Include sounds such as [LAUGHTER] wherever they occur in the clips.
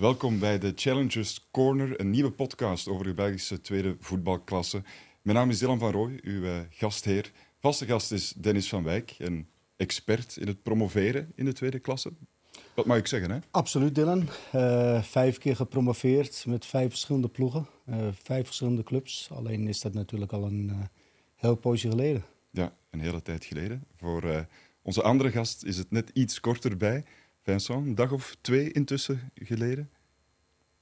Welkom bij de Challengers Corner, een nieuwe podcast over de Belgische tweede voetbalklasse. Mijn naam is Dylan van Rooij, uw uh, gastheer. Vaste gast is Dennis van Wijk, een expert in het promoveren in de tweede klasse. Wat mag ik zeggen, hè? Absoluut, Dylan. Uh, vijf keer gepromoveerd met vijf verschillende ploegen, uh, vijf verschillende clubs. Alleen is dat natuurlijk al een heel poosje geleden. Ja, een hele tijd geleden. Voor onze andere gast is het net iets korter bij. Vincent, een dag of twee intussen geleden.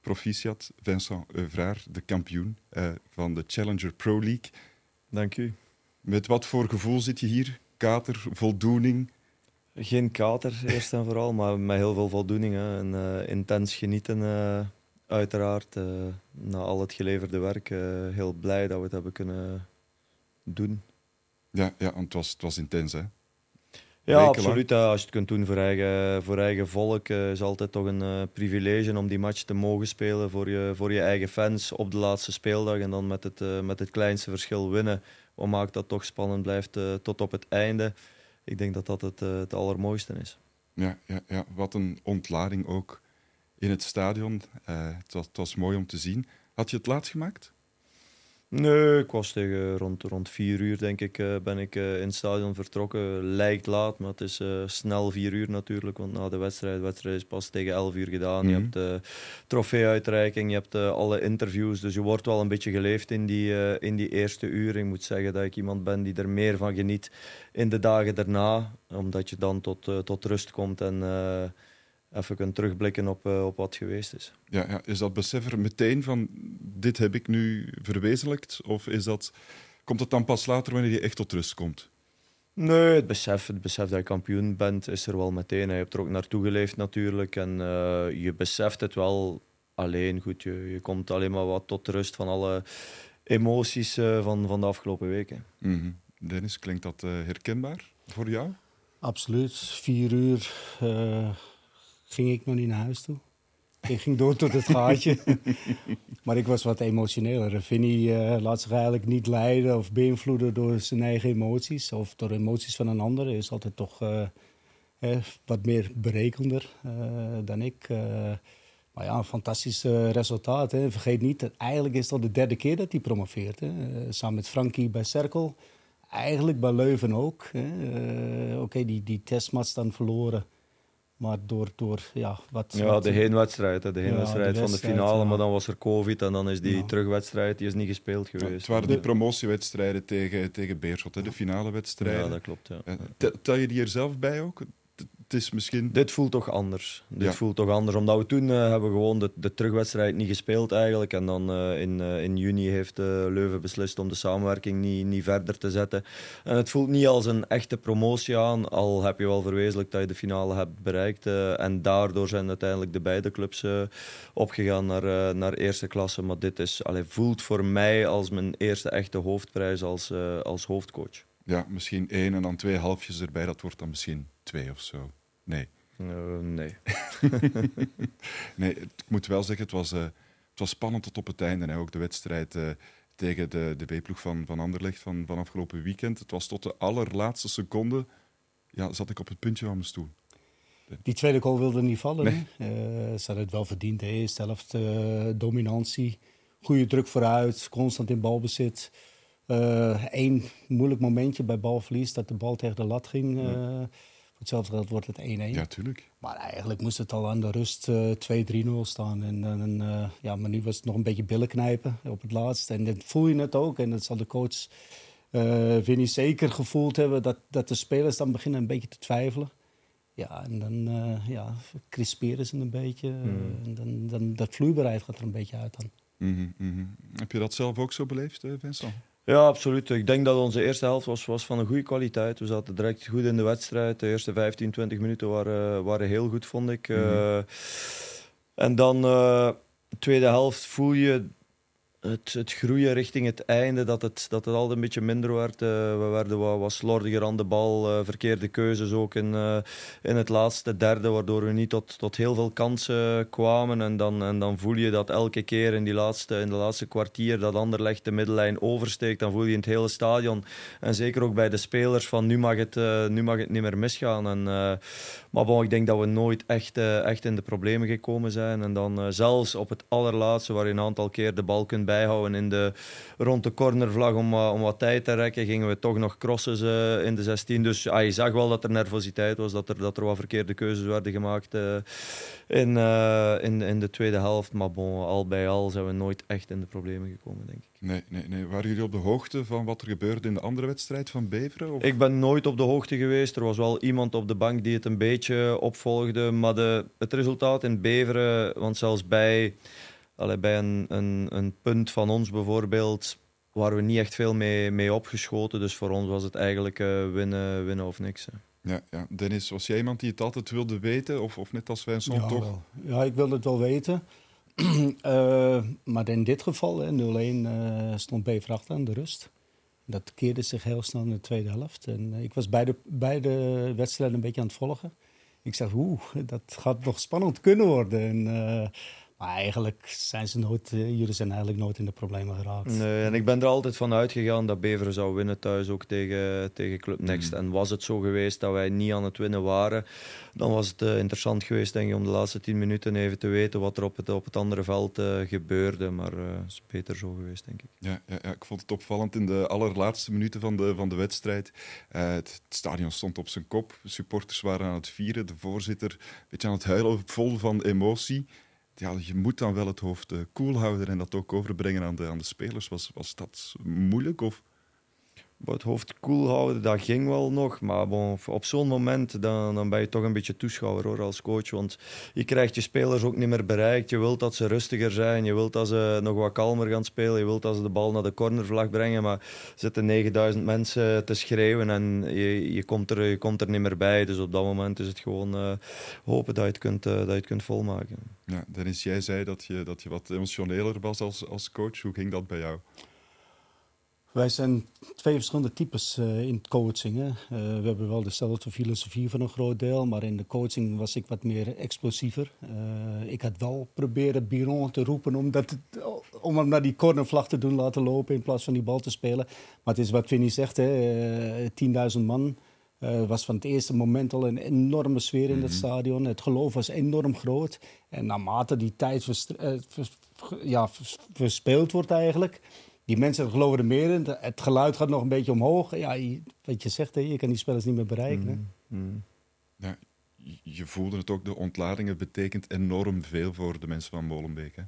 Proficiat, Vincent Euvraar, de kampioen uh, van de Challenger Pro League. Dank u. Met wat voor gevoel zit je hier? Kater, voldoening? Geen kater, eerst en [LAUGHS] vooral, maar met heel veel voldoening. Hè. En, uh, intens genieten, uh, uiteraard. na al het geleverde werk, heel blij dat we het hebben kunnen doen. Ja, ja want het was, het was intens, hè? Ja, absoluut. Als je het kunt doen voor eigen, voor eigen volk, uh, is altijd toch een uh, privilege om die match te mogen spelen voor je, voor je eigen fans op de laatste speeldag en dan met het, uh, met het kleinste verschil winnen. Wat maakt dat toch spannend blijft tot op het einde. Ik denk dat dat het, het allermooiste is. Ja, ja, ja, wat een ontlading ook in het stadion. het was, het, was, mooi om te zien. Had je het laatst gemaakt? Nee, ik was tegen rond, rond vier uur, denk ik, uh, ben ik uh, in het stadion vertrokken. Lijkt laat, maar het is uh, snel vier uur natuurlijk. Want na de wedstrijd, de wedstrijd is pas tegen elf uur gedaan. Mm -hmm. Je hebt de trofeeuitreiking, je hebt alle interviews. Dus je wordt wel een beetje geleefd in die, in die eerste uur. Ik moet zeggen dat ik iemand ben die er meer van geniet in de dagen daarna. Omdat je dan tot, tot rust komt en even kunt terugblikken op, uh, op wat geweest is. Ja, ja, is dat besef er meteen van dit heb ik nu verwezenlijkt? Of is dat, komt het dan pas later wanneer je echt tot rust komt? Nee, het besef, het besef dat je kampioen bent is er wel meteen. Je hebt er ook naartoe geleefd natuurlijk. En uh, je beseft het wel alleen. Goed, je, je komt alleen maar wat tot rust van alle emoties uh, van, van de afgelopen weken. Mm -hmm. Dennis, klinkt dat herkenbaar voor jou? Absoluut. Vier uur ging ik nog niet naar huis toe. Ik ging door tot het gaatje. [LAUGHS] maar ik was wat emotioneler. Vinnie uh, laat zich eigenlijk niet leiden of beïnvloeden door zijn eigen emoties. Of door emoties van een ander. Hij is altijd toch uh, eh, wat meer berekender uh, dan ik. maar ja, een fantastisch resultaat. Hè. Vergeet niet, dat eigenlijk is het al de derde keer dat hij promoveert. Hè. samen met Frankie bij Cerkel. Eigenlijk bij Leuven ook. Oké, okay, die, die testmatch dan verloren. Maar door, door ja, wat... Ja, de heenwedstrijd. De heenwedstrijd ja, van de finale, maar dan was er covid en dan is die ja. terugwedstrijd die is niet gespeeld geweest. Ja, het waren die promotiewedstrijden tegen, tegen Beerschot, de finale wedstrijden. Ja, dat klopt. Ja. Tel je die er zelf bij ook? Het is misschien... Dit voelt toch anders. Dit ja. voelt toch anders. Omdat we toen uh, hebben gewoon de, de terugwedstrijd niet gespeeld eigenlijk. En dan uh, in, uh, in juni heeft Leuven beslist om de samenwerking niet, niet verder te zetten. En het voelt niet als een echte promotie aan. Al heb je wel verwezenlijk dat je de finale hebt bereikt. en daardoor zijn uiteindelijk de beide clubs opgegaan naar, naar eerste klasse. Maar dit is, allee, voelt voor mij als mijn eerste echte hoofdprijs als, als hoofdcoach. Ja, misschien één en dan twee halfjes erbij. Dat wordt dan misschien twee of zo. Nee. Uh, nee. [LAUGHS] nee, ik moet wel zeggen, het was, uh, het was spannend tot op het einde. Hè. Ook de wedstrijd uh, tegen de, de B-ploeg van, van Anderlecht van, van afgelopen weekend. Het was tot de allerlaatste seconde, ja, zat ik op het puntje van mijn stoel. Die tweede goal wilde niet vallen. Nee. ze hadden het wel verdiend. De eerste helft dominantie, goede druk vooruit, constant in balbezit. Eén moeilijk momentje bij balverlies, dat de bal tegen de lat ging. Ja hetzelfde geld wordt het 1-1. Ja, tuurlijk. Maar eigenlijk moest het al aan de rust uh, eh, 2-3-0 staan. En, en uh, ja, maar nu was het nog een beetje billen knijpen op het laatst. En dat voel je het ook. En dat zal de coach uh, Vinnie zeker gevoeld hebben... Dat, dat de spelers dan beginnen een beetje te twijfelen. Ja, en dan uh, ja, crisperen ze een beetje. Mm. en dan, dan, dat vloeibaarheid gaat er een beetje uit dan. Mm -hmm, mm -hmm. Heb je dat zelf ook zo beleefd, Vincent? Ja, absoluut. Ik denk dat onze eerste helft was, was van een goede kwaliteit. We zaten direct goed in de wedstrijd. De eerste 15, 20 minuten waren, waren heel goed, vond ik. Mm -hmm. uh, en dan, uh, tweede helft, voel je het, het groeien richting het einde, dat het, dat het altijd een beetje minder werd. Uh, we werden wat, wat slordiger aan de bal, uh, verkeerde keuzes ook in, uh, in het laatste derde, waardoor we niet tot, tot heel veel kansen kwamen. En dan, en dan voel je dat elke keer in, die laatste, in de laatste kwartier dat Anderlecht de middellijn oversteekt, dan voel je in het hele stadion. En zeker ook bij de spelers van nu mag het, nu mag het niet meer misgaan. En, maar bon, ik denk dat we nooit echt, echt in de problemen gekomen zijn. En dan zelfs op het allerlaatste, waar je een aantal keer de bal kunt bijhouden in de, rond de cornervlag om, om wat tijd te rekken. Gingen we toch nog crossen uh, in de 16. Dus ah, je zag wel dat er nervositeit was, dat er, dat er wat verkeerde keuzes werden gemaakt uh, in, in, in de tweede helft. Maar bon, al bij al zijn we nooit echt in de problemen gekomen, denk ik. Nee, nee, nee. Waren jullie op de hoogte van wat er gebeurde in de andere wedstrijd van Beveren? Of? Ik ben nooit op de hoogte geweest. Er was wel iemand op de bank die het een beetje opvolgde. Maar de, het resultaat in Beveren, want zelfs bij allee, bij een, een, een punt van ons bijvoorbeeld waren we niet echt veel mee, mee opgeschoten. Dus voor ons was het eigenlijk uh, winnen, winnen of niks. Hè. Ja, ja, Dennis, was jij iemand die het altijd wilde weten? Of, of net als wij soms ja, toch? Ja, ik wilde het wel weten. uh, [CLEARS THROAT] maar in dit geval, 0-1, uh, stond Bever achter aan de rust. Dat keerde zich heel snel in de tweede helft. En ik was beide, beide wedstrijden een beetje aan het volgen. Ik zeg, oeh, dat gaat nog spannend kunnen worden. En, maar eigenlijk zijn ze nooit, eh, jullie zijn eigenlijk nooit in de problemen geraakt. Nee, en ik ben er altijd van uitgegaan dat Beveren zou winnen thuis ook tegen, tegen Club Next. Mm. En was het zo geweest dat wij niet aan het winnen waren, dan was het uh, interessant geweest denk ik, om de laatste tien minuten even te weten wat er op het, op het andere veld uh, gebeurde. Maar het is beter zo geweest, denk ik. Ja, ja, ja, ik vond het opvallend in de allerlaatste minuten van de, van de wedstrijd. Het, het, stadion stond op zijn kop, de supporters waren aan het vieren, de voorzitter een beetje aan het huilen, vol van emotie ja, je moet dan wel het hoofd uh, koel houden en dat ook overbrengen aan de, aan de spelers. Was, was dat moeilijk? Of? Het hoofd koel houden, dat ging wel nog. Maar bon, op zo'n moment dan, dan ben je toch een beetje toeschouwer hoor, als coach. Want je krijgt je spelers ook niet meer bereikt. Je wilt dat ze rustiger zijn. Je wilt dat ze nog wat kalmer gaan spelen. Je wilt dat ze de bal naar de cornervlag brengen. Maar er zitten 9000 mensen te schreeuwen en je, je, komt er, je komt er niet meer bij. Dus op dat moment is het gewoon uh, hopen dat je het kunt, uh, dat je het kunt volmaken. Ja, Dennis, jij zei dat je, dat je wat emotioneler was als, als coach. Hoe ging dat bij jou? Wij zijn twee verschillende types uh, in coaching. Hè. Uh, we hebben wel dezelfde filosofie voor een groot deel, maar in de coaching was ik wat meer explosiever. Uh, ik had wel proberen Biron te roepen om, dat om hem naar die cornervlag te doen laten lopen in plaats van die bal te spelen. Maar het is wat Vinnie zegt, 10.000 man. Het was van het eerste moment al een enorme sfeer in het mhm. stadion. Het geloof was enorm groot. En naarmate die tijd ja, verspeeld wordt eigenlijk, die mensen geloven er meer in. Het geluid gaat nog een beetje omhoog. Ja, wat je zegt, hè, je kan die spelers niet meer bereiken. Mm, mm. Ja, je voelde het ook, de ontladingen betekent enorm veel voor de mensen van Molenbeek. Hè?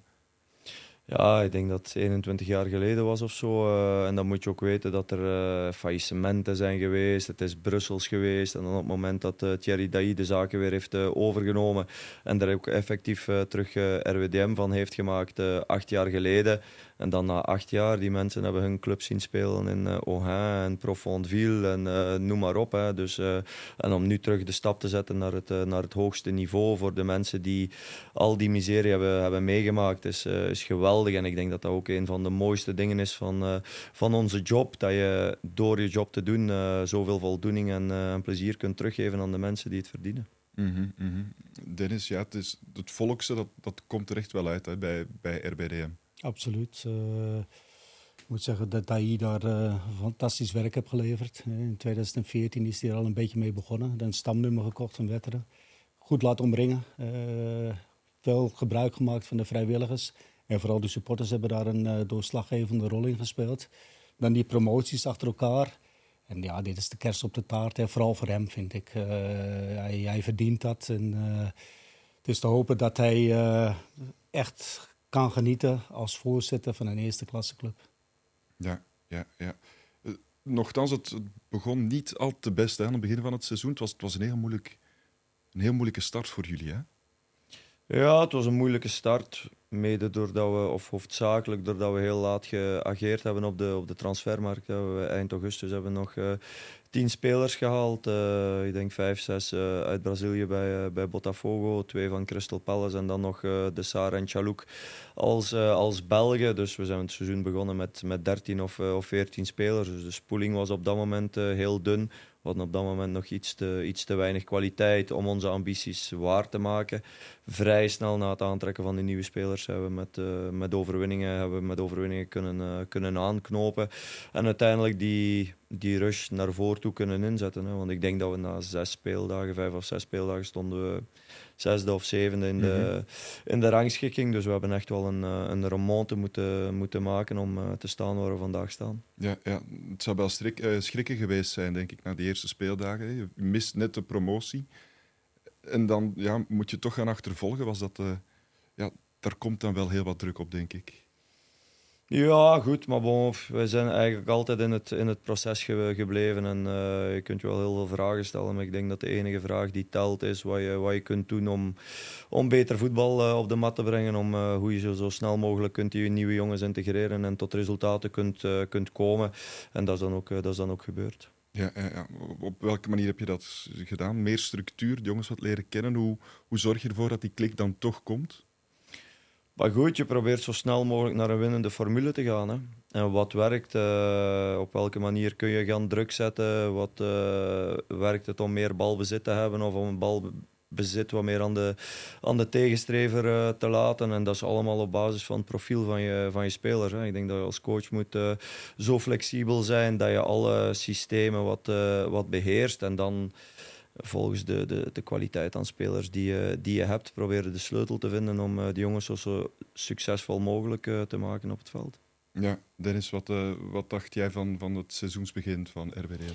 Ja, ik denk dat het 21 jaar geleden was of zo. Uh, en dan moet je ook weten dat er uh, faillissementen zijn geweest. Het is Brussels geweest. En dan op het moment dat uh, Thierry Dailly de zaken weer heeft overgenomen en daar ook effectief terug RWDM van heeft gemaakt, acht jaar geleden, en dan na acht jaar, die mensen hebben hun club zien spelen in uh, Augin en Profondville en uh, noem maar op. Hè. Dus, uh, en om nu terug de stap te zetten naar het, naar het hoogste niveau voor de mensen die al die miserie hebben, hebben meegemaakt, is, is geweldig. En ik denk dat dat ook een van de mooiste dingen is van, van onze job. Dat je door je job te doen zoveel voldoening en, plezier kunt teruggeven aan de mensen die het verdienen. Mm -hmm, Dennis, ja, het, is, het volkse dat, dat komt er echt wel uit hè, bij, bij RBDM. Absoluut. Uh, ik moet zeggen dat hij daar uh, fantastisch werk heeft geleverd. In 2014 is hij er al een beetje mee begonnen. Dan stamnummer gekocht van Wetteren. Goed laten omringen. Uh, veel gebruik gemaakt van de vrijwilligers. En vooral de supporters hebben daar een doorslaggevende rol in gespeeld. Dan die promoties achter elkaar. En ja, dit is de kerst op de taart. Hè. Vooral voor hem, vind ik. Hij, hij, verdient dat. En, het is te hopen dat hij echt kan genieten als voorzitter van een eerste klasse club. Ja, ja, ja. Uh, nochtans, het begon niet al te best hè, aan het begin van het seizoen. Het was, het was een, heel moeilijk, een heel moeilijke start voor jullie, hè? Ja, het was een moeilijke start. mede doordat we, of hoofdzakelijk doordat we heel laat geageerd hebben op de, op de transfermarkt. We eind augustus hebben we nog uh, tien spelers gehaald. Uh, ik denk vijf, zes uh, uit Brazilië bij, bij Botafogo, twee van Crystal Palace en dan nog de Sara en Chalouk als, als Belgen. Dus we zijn het seizoen begonnen met, met 13 of, of 14 spelers. Dus de spoeling was op dat moment heel dun. We hadden op dat moment nog iets te, iets te weinig kwaliteit om onze ambities waar te maken. Vrij snel na het aantrekken van die nieuwe spelers hebben we met, uh, met overwinningen, hebben we met overwinningen kunnen, uh, kunnen aanknopen. En uiteindelijk die, die rush naar voren toe kunnen inzetten. Hè. Want ik denk dat we na zes speeldagen, vijf of zes speeldagen, stonden we zesde of zevende in de, mhm. in de rangschikking. Dus we hebben echt wel een, eh, een remonte moeten, moeten maken om uh, te staan waar we vandaag staan. Ja, ja. het zou wel strik, uh, schrikken geweest zijn, denk ik, na die eerste speeldagen. Je mist net de promotie. En dan ja, moet je toch gaan achtervolgen. Was dat, ja, daar komt dan wel heel wat druk op, denk ik. Ja, goed, maar bon, wij zijn eigenlijk altijd in het, in het proces gebleven. En uh, je kunt je wel heel veel vragen stellen, maar ik denk dat de enige vraag die telt is wat je, wat je kunt doen om, om beter voetbal uh, op de mat te brengen. Om uh, hoe je zo, zo snel mogelijk kunt die nieuwe jongens integreren en tot resultaten kunt, kunt komen. En dat is dan ook, dat is dan ook gebeurd. Ja, ja, op welke manier heb je dat gedaan? Meer structuur, de jongens wat leren kennen. Hoe, hoe zorg je ervoor dat die klik dan toch komt? Maar goed, je probeert zo snel mogelijk naar een winnende formule te gaan. Hè. En wat werkt, uh, op welke manier kun je gaan druk zetten? Wat uh, werkt het om meer balbezit te hebben of om een balbezit wat meer aan de, aan de tegenstrever uh, te laten? En dat is allemaal op basis van het profiel van je, van je speler. Hè. Ik denk dat je als coach moet zo flexibel zijn dat je alle systemen wat, wat beheerst en dan volgens de, de, de kwaliteit aan spelers die, je, die je hebt, proberen de sleutel te vinden om uh, die jongens zo, zo succesvol mogelijk uh, te maken op het veld. Ja, Dennis, wat, uh, wat dacht jij van, van het seizoensbegin van RWDL?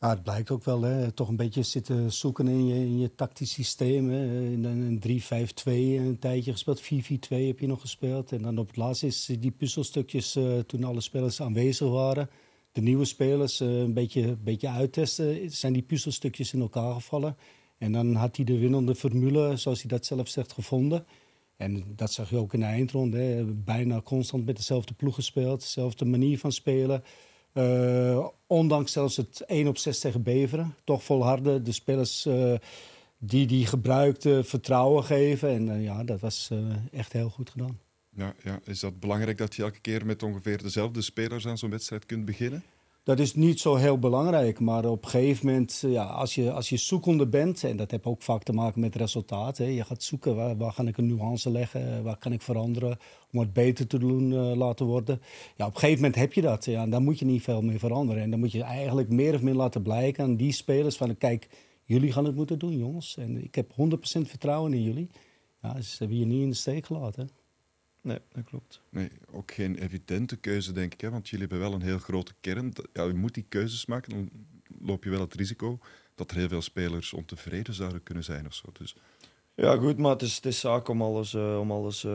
Ja, het blijkt ook wel, hè. toch een beetje zitten zoeken in je, in je tactisch systeem. Hè. In een 3-5-2 een tijdje gespeeld, 4-4-2 heb je nog gespeeld. En dan op het laatst is die puzzelstukjes, toen alle spelers aanwezig waren de nieuwe spelers uh, een beetje, beetje uittesten, zijn die puzzelstukjes in elkaar gevallen. En dan had hij de winnende formule, zoals hij dat zelf zegt, gevonden. En dat zag je ook in de eindronde. Bijna constant met dezelfde ploeg gespeeld, dezelfde manier van spelen. Uh, ondanks zelfs het 1 op 6 tegen Beveren. Toch volharden. De spelers uh, die die gebruikten vertrouwen geven. En ja, dat was echt heel goed gedaan. Ja, ja, is dat belangrijk dat je elke keer met ongeveer dezelfde spelers aan zo'n wedstrijd kunt beginnen? Dat is niet zo heel belangrijk, maar op een gegeven moment, ja, als, je, als je zoekende bent, en dat heeft ook vaak te maken met resultaat, hè, je gaat zoeken waar, waar kan ik een nuance leggen, waar kan ik veranderen om het beter te doen uh, laten worden. Ja, op een gegeven moment heb je dat, ja, en dan moet je niet veel meer veranderen. En dan moet je eigenlijk meer of meer laten blijken aan die spelers van, kijk, jullie gaan het moeten doen, jongens. En ik heb 100% vertrouwen in jullie. Ja, ze hebben je niet in de steek gelaten. Nee, dat klopt. Nee, ook geen evidente keuze, denk ik. Hè? Want jullie hebben wel een heel grote kern. Ja, je moet die keuzes maken, dan loop je wel het risico dat er heel veel spelers ontevreden zouden kunnen zijn of zo. Dus ja, goed, maar het is, het zaak om alles, uh, om alles uh,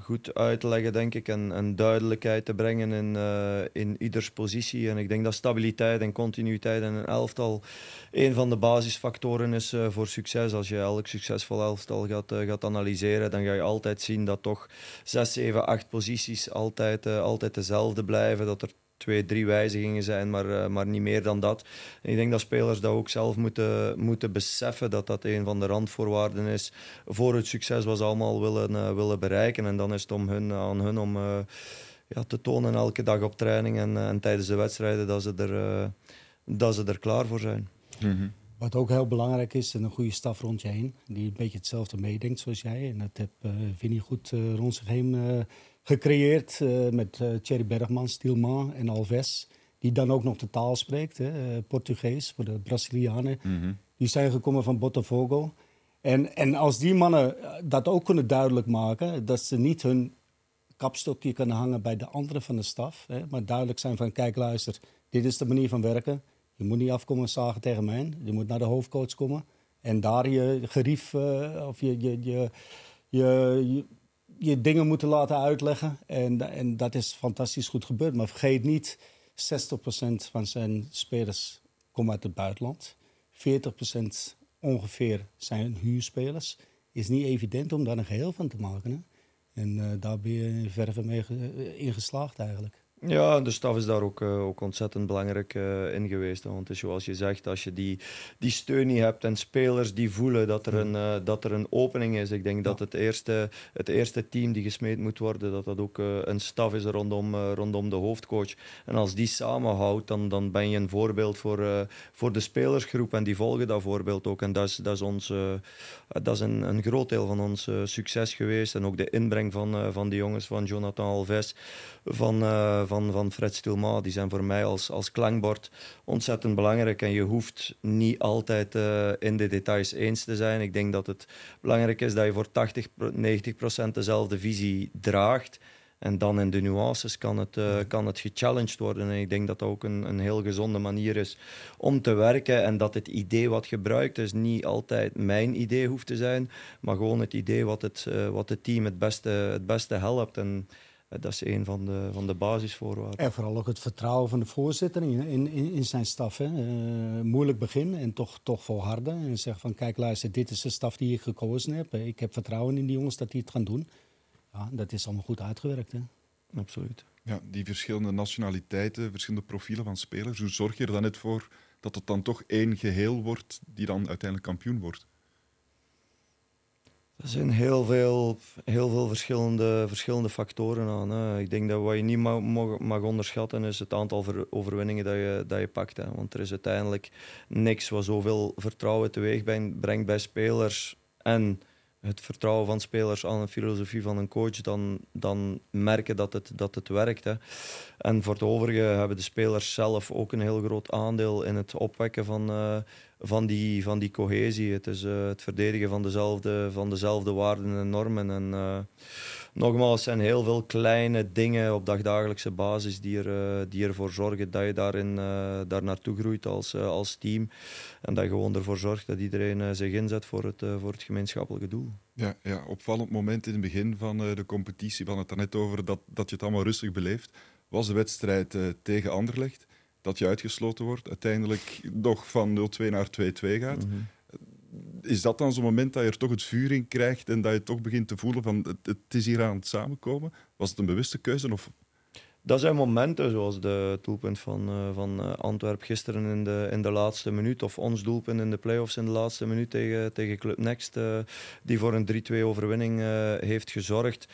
goed uit te leggen, denk ik, en, en duidelijkheid te brengen in, uh, in ieders positie. En ik denk dat stabiliteit en continuïteit in een elftal een van de basisfactoren is voor succes. Als je elk succesvol elftal gaat, gaat analyseren, dan ga je altijd zien dat toch zes, zeven, acht posities altijd, altijd dezelfde blijven. Dat er twee, drie wijzigingen zijn, maar, uh, maar niet meer dan dat. En ik denk dat spelers dat ook zelf moeten, moeten beseffen, dat dat een van de randvoorwaarden is voor het succes wat ze allemaal willen, uh, willen bereiken. En dan is het om hun, aan hun om uh, ja, te tonen elke dag op training en, en tijdens de wedstrijden dat ze er, dat ze er klaar voor zijn. Mm -hmm. Wat ook heel belangrijk is, een goede staf rond je heen. Die een beetje hetzelfde meedenkt zoals jij. En dat heb uh, Vinnie goed uh, rond zich heen uh, gecreëerd uh, met uh, Thierry Bergman, Stilman en Alves. Die dan ook nog de taal spreekt, hè, uh, Portugees voor de Brazilianen. Mm -hmm. Die zijn gekomen van Botafogo. En, en als die mannen dat ook kunnen duidelijk maken, dat ze niet hun kapstokje kunnen hangen bij de anderen van de staf, hè, maar duidelijk zijn van kijk luister, dit is de manier van werken. Je moet niet afkomen zagen tegen mij, je moet naar de hoofdcoach komen en daar je gerief of je, je, je, je je dingen moeten laten uitleggen. En, en dat is fantastisch goed gebeurd. Maar vergeet niet, 60% van zijn spelers komen uit het buitenland. 40% ongeveer zijn huurspelers. Is niet evident om daar een geheel van te maken. En daar ben je in verve mee in geslaagd eigenlijk. Ja, de staf is daar ook, uh, ook ontzettend belangrijk uh, in geweest. Hè. Want zoals je zegt, als je die, die steun niet hebt en spelers die voelen dat er een, uh, dat er een opening is. Ik denk dat het eerste, het eerste team die gesmeed moet worden, dat dat ook een staf is rondom, rondom de hoofdcoach. En als die samenhoudt, dan, dan ben je een voorbeeld voor, voor de spelersgroep en die volgen dat voorbeeld ook. En dat is, dat is, ons, dat is een, een groot deel van ons succes geweest. En ook de inbreng van, van die jongens, van Jonathan Alves, van van, van Fred Stilma, die zijn voor mij als, als klankbord ontzettend belangrijk. En je hoeft niet altijd uh, in de details eens te zijn. Ik denk dat het belangrijk is dat je voor 80, 90 procent dezelfde visie draagt. En dan in de nuances kan het, uh, kan het gechallenged worden. En ik denk dat dat ook een, een heel gezonde manier is om te werken. En dat het idee wat gebruikt is niet altijd mijn idee hoeft te zijn, maar gewoon het idee wat het, uh, wat het team het beste, het beste helpt. En eh, dat is een van de, van de basisvoorwaarden. En vooral ook het vertrouwen van de voorzitter in, in, in zijn staf. Hè. Uh, moeilijk begin en toch, toch volharden. En zeggen van kijk luister, dit is de staf die ik gekozen heb. Ik heb vertrouwen in die jongens dat die het gaan doen. Ja, dat is allemaal goed uitgewerkt. Hè. Absoluut. Ja, die verschillende nationaliteiten, verschillende profielen van spelers. Hoe zorg je er dan net voor dat het dan toch één geheel wordt die dan uiteindelijk kampioen wordt? Er zijn heel veel, heel veel verschillende, verschillende factoren aan. Hè. Ik denk dat wat je niet mag, mag, onderschatten is het aantal overwinningen dat je, dat je pakt. Hè. Want er is uiteindelijk niks wat zoveel vertrouwen teweeg brengt bij spelers en het vertrouwen van spelers aan de filosofie van een coach, dan, dan merken dat het, dat het werkt. Hè. En voor het overige hebben de spelers zelf ook een heel groot aandeel in het opwekken van, uh, van, die, van die cohesie. Het is uh, het verdedigen van dezelfde, van dezelfde waarden en normen. En, uh, nogmaals, zijn heel veel kleine dingen op dagdagelijkse basis die, er, uh, die ervoor zorgen dat je daarin, daar naartoe groeit als, als team. En dat je gewoon ervoor zorgt dat iedereen zich inzet voor het, voor het gemeenschappelijke doel. Ja, ja, opvallend moment in het begin van de competitie. We hadden het net over dat, dat je het allemaal rustig beleeft. Was de wedstrijd tegen Anderlecht dat je uitgesloten wordt, uiteindelijk nog van 0-2 naar 2-2 gaat. Mhm. Is dat dan zo'n moment dat je er toch het vuur in krijgt en dat je toch begint te voelen van het, is hier aan het samenkomen? Was het een bewuste keuze? Of? Dat zijn momenten, zoals de doelpunt van, uh, van uh, Antwerp gisteren in de, in de laatste minuut, of ons doelpunt in de play-offs in de laatste minuut tegen, tegen Club Next, uh, die voor een 3-2 overwinning heeft gezorgd.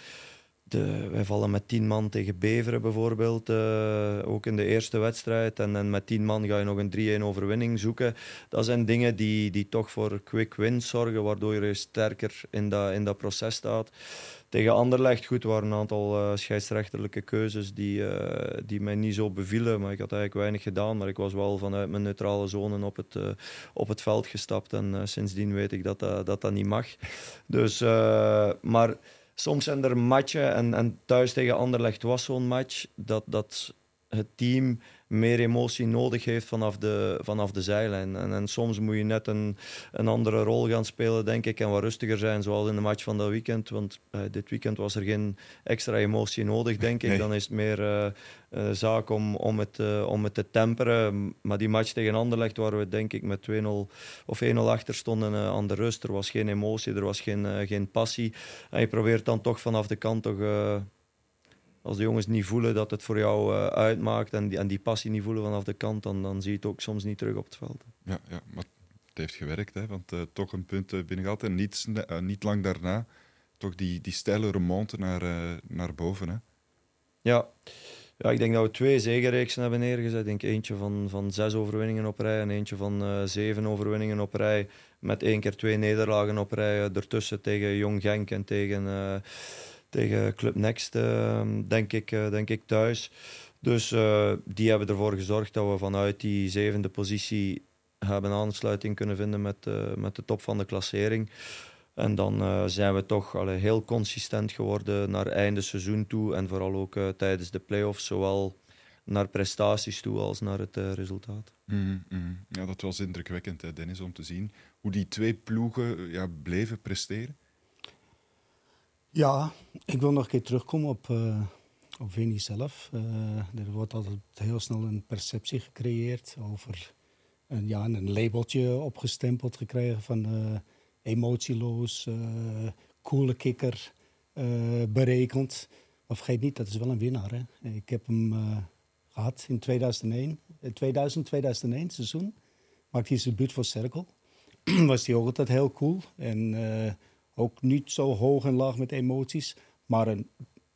De, wij vallen met tien man tegen Beveren bijvoorbeeld, uh, ook in de eerste wedstrijd. En, met tien man ga je nog een 3-1 overwinning zoeken. Dat zijn dingen die, die toch voor quick wins zorgen, waardoor je sterker in dat, in dat proces staat. Tegen Anderlecht, goed, waren een aantal uh, scheidsrechterlijke keuzes die, uh, die mij niet zo bevielen. Maar ik had eigenlijk weinig gedaan. Maar ik was wel vanuit mijn neutrale zone op het, op het veld gestapt. En sindsdien weet ik dat dat, dat, dat niet mag. Dus, maar soms zijn er matchen, en, en thuis tegen Anderlecht was zo'n match, dat, dat het team meer emotie nodig heeft vanaf de, vanaf de zijlijn. En, en soms moet je net een, een andere rol gaan spelen, denk ik, en wat rustiger zijn, zoals in de match van dat weekend. Want uh, dit weekend was er geen extra emotie nodig, denk ik. Dan is het meer uh, uh, zaak om, om, het, om het te temperen. Maar die match tegen Anderlecht, waar we denk ik met 2-0 of 1-0 achter stonden aan de rust, er was geen emotie, er was geen, geen passie. En je probeert dan toch vanaf de kant toch als de jongens niet voelen dat het voor jou uh, uitmaakt en die, en die passie niet voelen vanaf de kant, dan, dan zie je het ook soms niet terug op het veld. Ja, ja maar het heeft gewerkt, hè, want uh, toch een punt uh, binnengehaald en niet, niet lang daarna toch die, die steile remonte naar, naar boven. Hè. Ja. ja, ik denk dat we twee zegenreeksen hebben neergezet. Ik denk eentje van, van zes overwinningen op rij en eentje van zeven overwinningen op rij. Met één keer twee nederlagen op rij ertussen tegen Jong Genk en tegen tegen Club Next, ehm, denk, ik, eh, denk ik, thuis. Dus uh, die hebben ervoor gezorgd dat we vanuit die zevende positie hebben aansluiting kunnen vinden met, uh, met de top van de klassering. En dan zijn we toch allee, heel consistent geworden naar einde seizoen toe en vooral ook tijdens de play-offs, zowel naar prestaties toe als naar het resultaat. Mm, mm. Ja, dat was indrukwekkend, Dennis, om te zien hoe die twee ploegen ja, bleven presteren. Ja, ik wil nog een keer terugkomen op, uh, op Vinnie zelf. Uh, er wordt altijd heel snel een perceptie gecreëerd over een, ja, een labeltje opgestempeld gekregen van uh, emotieloos, coole kikker. berekend. Maar vergeet niet, dat is wel een winnaar. Hè? Ik heb hem gehad in 2001, 2000, 2001 seizoen. Maakte hij zijn debuut voor Cirkel. [CLEARS THROAT] was hij ook altijd heel cool. En ook niet zo hoog en laag met emoties. Maar een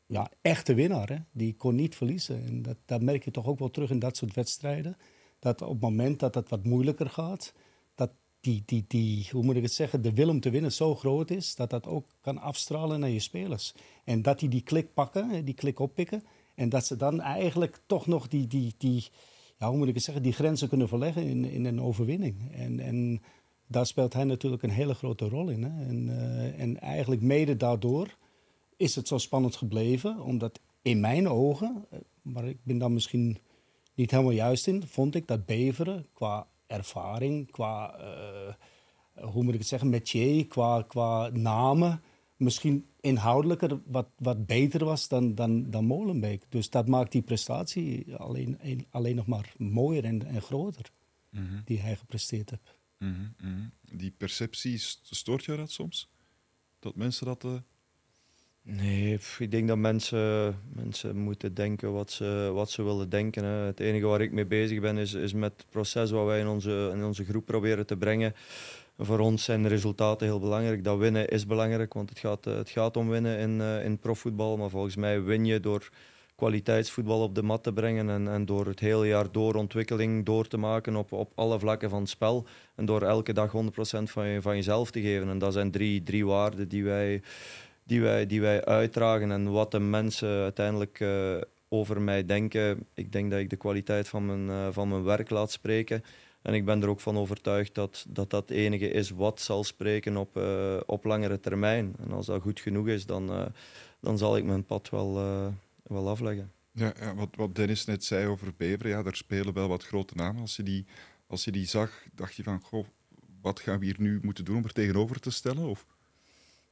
ja, echte winnaar. Hè? Die kon niet verliezen. En dat, dat merk je toch ook wel terug in dat soort wedstrijden. Dat op het moment dat het wat moeilijker gaat, dat die, die, die, hoe moet ik het zeggen, de wil om te winnen zo groot is, dat dat ook kan afstralen naar je spelers. En dat die die klik pakken, die klik oppikken. En dat ze dan eigenlijk toch nog die, die, die ja, hoe moet ik het zeggen, die grenzen kunnen verleggen in, in een overwinning. En, en daar speelt hij natuurlijk een hele grote rol in. Hè? En, uh, en eigenlijk mede daardoor is het zo spannend gebleven, omdat in mijn ogen, eh, maar ik ben daar misschien niet helemaal juist in, vond ik dat Beveren qua ervaring, qua, uh, hoe moet ik het zeggen, métier, qua, qua namen, misschien inhoudelijker wat, wat beter was dan, dan, dan Molenbeek. Dus dat maakt die prestatie alleen, alleen nog maar mooier en, en groter, mhm. die hij gepresteerd heeft. Die perceptie, stoort je dat soms? Dat mensen dat... Uh... Nee, ik denk dat mensen, mensen moeten denken wat ze, wat ze willen denken. Het enige waar ik mee bezig ben is, is met het proces wat wij in onze, in onze groep proberen te brengen. Voor ons zijn de resultaten heel belangrijk. Dat winnen is belangrijk, want het gaat, het gaat om winnen in, uh, in profvoetbal. Maar volgens mij win je door kwaliteitsvoetbal op de mat te brengen en, en door het hele jaar door ontwikkeling door te maken op, op alle vlakken van het spel. En door elke dag 100% van, je, van jezelf te geven. En dat zijn drie, drie waarden die wij, die, wij, die wij uitdragen. En wat de mensen uiteindelijk uh, over mij denken. Ik denk dat ik de kwaliteit van mijn, uh, van mijn werk laat spreken. En ik ben er ook van overtuigd dat dat, dat enige is wat zal spreken op, uh, op langere termijn. En als dat goed genoeg is, dan, dan zal ik mijn pad wel wel afleggen. Ja, ja wat, wat Dennis net zei over Beveren, ja, daar spelen wel wat grote namen. Als je die, als je die zag, dacht je van, goh, wat gaan we hier nu moeten doen om er tegenover te stellen? Of?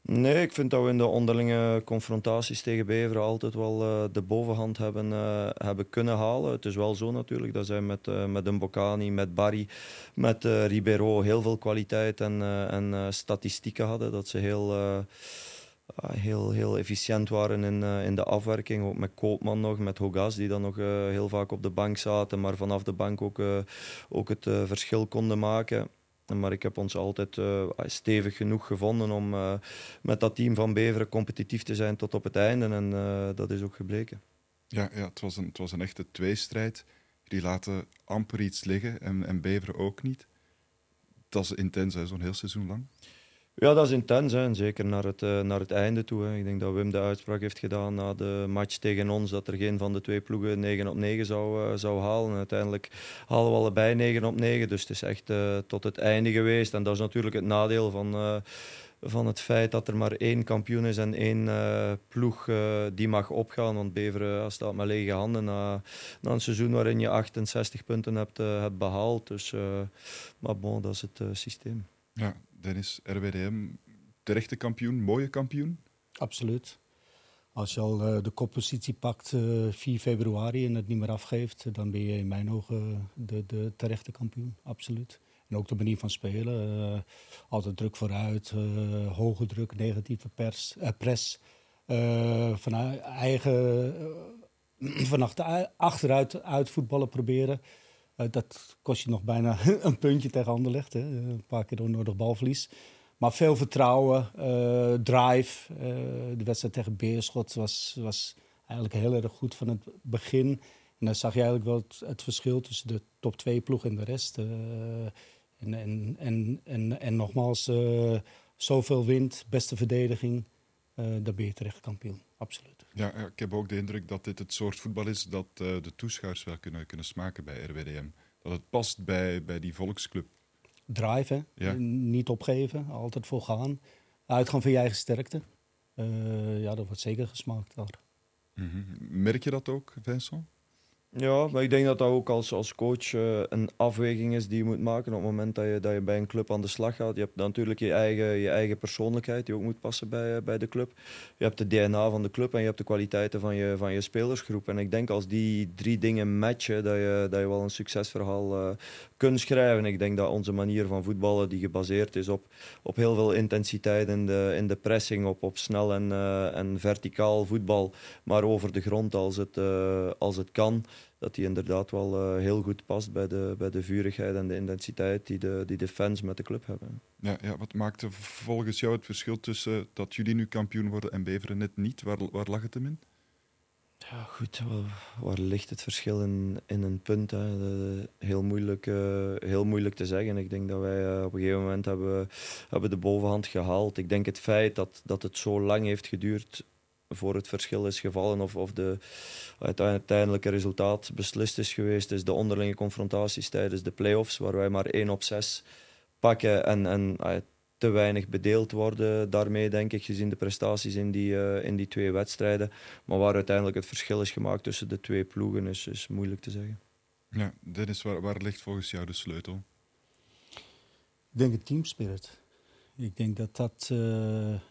Nee, ik vind dat we in de onderlinge confrontaties tegen Beveren altijd wel uh, de bovenhand hebben, uh, hebben kunnen halen. Het is wel zo natuurlijk dat zij met, uh, met Mbokani, met Barry, met Ribeiro heel veel kwaliteit en, en statistieken hadden. Dat ze heel heel, heel efficiënt waren in, uh, in de afwerking. Ook met Koopman nog, met Hogas, die dan nog uh, heel vaak op de bank zaten, maar vanaf de bank ook, uh, ook het verschil konden maken. Maar ik heb ons altijd ah, stevig genoeg gevonden om met dat team van Beveren competitief te zijn tot op het einde. En dat is ook gebleken. Ja, ja het, was een, het was een echte tweestrijd. Die laten amper iets liggen en, en Beveren ook niet. Dat is intens, zo'n heel seizoen lang. Ja, dat is intens. Hè. zeker naar het, uh, naar het einde toe. Hè. Ik denk dat Wim de uitspraak heeft gedaan na de match tegen ons dat er geen van de twee ploegen 9 op 9 zou, uh, zou halen. En uiteindelijk halen we allebei 9 op 9. Dus het is echt uh, tot het einde geweest. En dat is natuurlijk het nadeel van, van het feit dat er maar één kampioen is en één ploeg die mag opgaan. Want Beveren staat met lege handen na, na een seizoen waarin je 68 punten hebt, hebt behaald. Dus, maar bon, dat is het systeem. Ja, Dennis, RWDM, terechte kampioen, mooie kampioen? Absoluut. Als je al uh, de koppositie pakt uh, eh, 4 februari en het niet meer afgeeft, dan ben je in mijn ogen de, de terechte kampioen. Absoluut. En ook de manier van spelen. Altijd druk vooruit, hoge druk, negatieve pers, press. vanuit eigen, [CLEARS THROAT] van achteruit uit voetballen proberen. Uh, dat kost je nog bijna [LAUGHS] een puntje tegen. Hè? Een paar keer onnodig balverlies. Maar veel vertrouwen, uh, drive. De wedstrijd tegen Beerschot was, was eigenlijk heel erg goed van het begin. En dan zag je eigenlijk wel het, verschil tussen de top 2 ploeg en de rest. en, en, en, en, en nogmaals, zoveel wind, beste verdediging. dan ben je terecht kampioen, absoluut. Ja, ik heb ook de indruk dat dit het soort voetbal is dat uh, de toeschouwers wel kunnen, kunnen smaken bij RWDM. Dat het past bij, bij die volksclub. Drive, Ja. Niet opgeven, altijd volgaan. Uitgaan van je eigen sterkte. Uh, ja, dat wordt zeker gesmaakt daar. Mm -hmm. Merk je dat ook, Vincent? Ja, maar ik denk dat dat ook als, als coach uh, een afweging is die je moet maken op het moment dat je, dat je bij een club aan de slag gaat. Je hebt natuurlijk je eigen, je eigen persoonlijkheid die ook moet passen bij, bij de club. Je hebt de DNA van de club en je hebt de kwaliteiten van je, van je spelersgroep. En ik denk als die drie dingen matchen, dat je, dat je wel een succesverhaal uh, kunt schrijven. Ik denk dat onze manier van voetballen, die gebaseerd is op, op heel veel intensiteit in de, in de pressing, op, op snel en, en verticaal voetbal, maar over de grond als het, als het kan dat die inderdaad wel uh, heel goed past bij de, bij de vurigheid en de intensiteit die de, die de fans met de club hebben. Ja, ja, wat maakte volgens jou het verschil tussen dat jullie nu kampioen worden en Beveren net niet? Waar, waar lag het hem in? Ja, goed, waar, waar ligt het verschil in, in een punt? Hè? heel, moeilijk, uh, heel moeilijk te zeggen. Ik denk dat wij uh, op een gegeven moment hebben, hebben de bovenhand gehaald. Ik denk het feit dat, dat het zo lang heeft geduurd voor het verschil is gevallen of, of de uiteindelijke resultaat beslist is geweest, is de onderlinge confrontaties tijdens de play-offs, waar wij maar 1 op 6 pakken en, en te weinig bedeeld worden daarmee, denk ik, gezien de prestaties in die, uh, in die twee wedstrijden. Maar waar uiteindelijk het verschil is gemaakt tussen de twee ploegen, is, is moeilijk te zeggen. Ja, Dennis, waar, waar ligt volgens jou de sleutel? Ik denk het teamspirit. Ik denk dat dat, uh,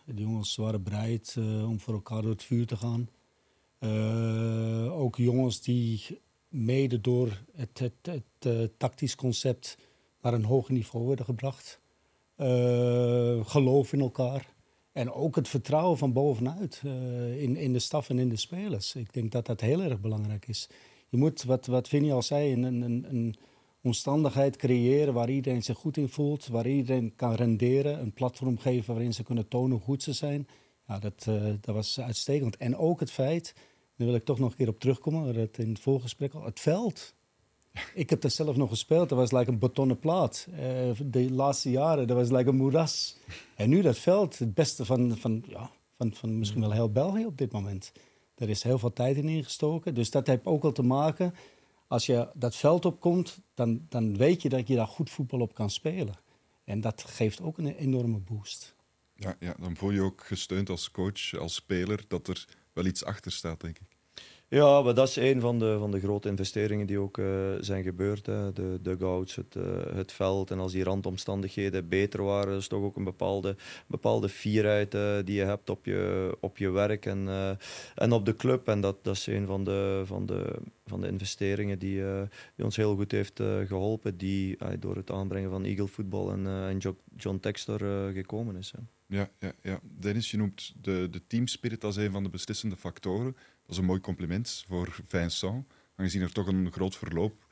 de jongens waren bereid uh, om voor elkaar door het vuur te gaan. Uh, ook jongens die mede door het, het, tactisch concept naar een hoger niveau werden gebracht. geloof in elkaar. En ook het vertrouwen van bovenuit in, in de staf en in de spelers. Ik denk dat dat heel erg belangrijk is. Je moet, wat, wat Vinnie al zei, een, een omstandigheid creëren waar iedereen zich goed in voelt, waar iedereen kan renderen, een platform geven waarin ze kunnen tonen hoe goed ze zijn. Ja, dat, uh, dat was uitstekend. En ook het feit, daar wil ik toch nog een keer op terugkomen, dat in het voorgesprek al, het veld. [LAUGHS] Ik heb dat zelf nog gespeeld, dat was like een betonnen plaat. Uh, de laatste jaren, dat was like een moeras. En nu dat veld, het beste van, van, ja, van, van misschien wel heel België op dit moment. Er is heel veel tijd in ingestoken, dus dat heeft ook al te maken als je dat veld opkomt, dan, dan weet je dat je daar goed voetbal op kan spelen. En dat geeft ook een enorme boost. Ja, ja, dan voel je ook gesteund als coach, als speler, dat er wel iets achter staat, denk ik. Ja, maar dat is een van de, van de grote investeringen die ook uh, zijn gebeurd. Hè. De dugouts, het, uh, het veld. En als die randomstandigheden beter waren, is toch ook een bepaalde, bepaalde fierheid uh, die je hebt op je, op je werk en, en op de club. En dat, dat is een van de, van de, van de investeringen die, die ons heel goed heeft geholpen. Die door het aanbrengen van Eagle Football en, en John Textor gekomen is. Hè. Ja, ja, ja, Dennis, je noemt de, de teamspirit als een van de beslissende factoren. Dat is een mooi compliment voor Vincent, aangezien er toch een groot verloop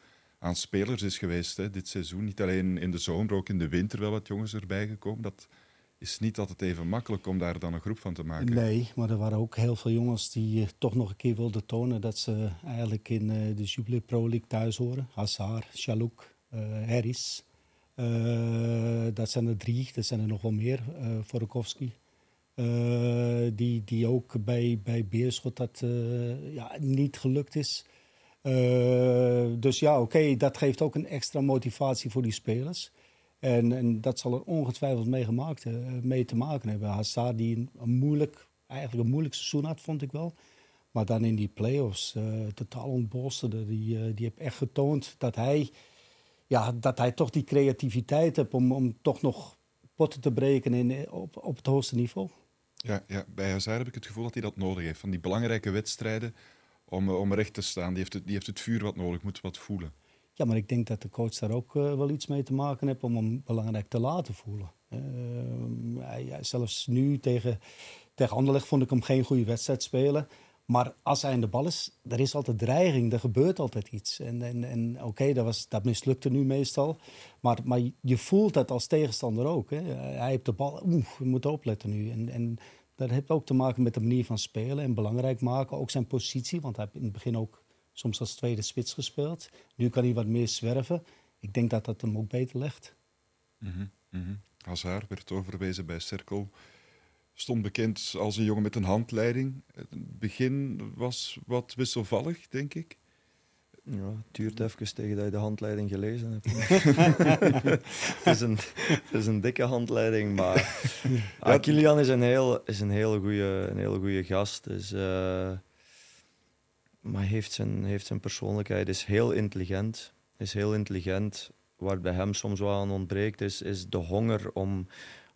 aan spelers is geweest hè, dit seizoen. Niet alleen in de zomer, ook in de winter wel wat jongens erbij gekomen. Dat is niet altijd even makkelijk om daar dan een groep van te maken. Nee, maar er waren ook heel veel jongens die uh, toch nog een keer wilden tonen dat ze eigenlijk in uh, de Jubilee Pro League thuis horen. Hazard, Chalouk, uh, Harris. dat zijn er drie, er zijn er nog wel meer. Uh, Vorokowski. Uh, die, die ook bij, bij Beerschot dat uh, ja, niet gelukt is. Uh, dus ja, oké, dat geeft ook een extra motivatie voor die spelers. En, en dat zal er ongetwijfeld mee, gemaakt, mee te maken hebben. Hazard die een, moeilijk, eigenlijk een moeilijk seizoen had, vond ik wel. Maar dan in die play-offs totaal ontbolsterde. Die, die heeft echt getoond dat hij, ja, dat hij toch die creativiteit heeft om, om toch nog potten te breken in, op, op het hoogste niveau. Ja, ja, bij Hazard heb ik het gevoel dat hij dat nodig heeft. Van die belangrijke wedstrijden om, eh, om recht te staan. Die heeft, het, die heeft het vuur wat nodig, moet wat voelen. Ja, maar ik denk dat de coach daar ook uh, wel iets mee te maken heeft om hem belangrijk te laten voelen. Uh, hij, zelfs nu tegen, tegen Anderlecht vond ik hem geen goede wedstrijd spelen. Maar als hij in de bal is, er is altijd dreiging, er gebeurt altijd iets. En, en, en oké, dat, dat mislukte nu meestal. Maar, maar je voelt dat als tegenstander ook. Hè. Hij heeft de bal, oeh, we moeten opletten nu. En, en dat heeft ook te maken met de manier van spelen en belangrijk maken. Ook zijn positie, want hij heeft in het begin ook soms als tweede spits gespeeld. Nu kan hij wat meer zwerven. Ik denk dat dat hem ook beter legt. Mm -hmm. Hazard werd overwezen bij Cirkel stond bekend als een jongen met een handleiding. Het begin was wat wisselvallig, denk ik. Ja, het duurt even tegen dat je de handleiding gelezen hebt. [LAUGHS] het, is een, het is een dikke handleiding, maar ah, Kilian is een heel, is een hele goede een hele goede gast. Is, uh, maar heeft zijn, heeft zijn persoonlijkheid, is heel intelligent. Is heel intelligent. Waar bij hem soms wel aan ontbreekt, is, is de honger om,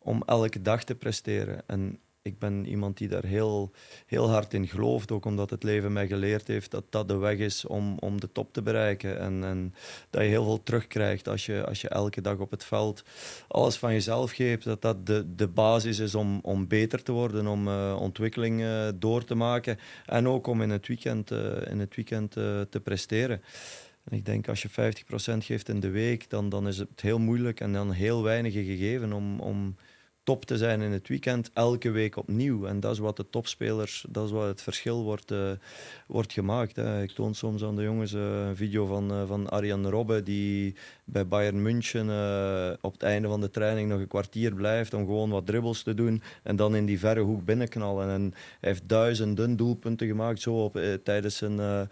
om elke dag te presteren. En ik ben iemand die daar heel, heel hard in gelooft, ook omdat het leven mij geleerd heeft dat dat de weg is om, om de top te bereiken. En, en dat je heel veel terugkrijgt als je, als je elke dag op het veld alles van jezelf geeft. Dat dat de, de basis is om, om beter te worden, om uh, ontwikkeling uh, door te maken. En ook om in het weekend, uh, in het weekend te presteren. En ik denk als je 50% geeft in de week, dan, dan is het heel moeilijk en dan heel weinig gegeven om, om top te zijn in het weekend, elke week opnieuw. En dat is wat de topspelers, dat is wat het verschil wordt, uh, wordt gemaakt. Hè. Ik toon soms aan de jongens uh, een video van, uh, van Arjan Robben, die bij Bayern München op het einde van de training nog een kwartier blijft om gewoon wat dribbles te doen en dan in die verre hoek binnenknallen. En hij heeft duizenden doelpunten gemaakt zo op, tijdens zijn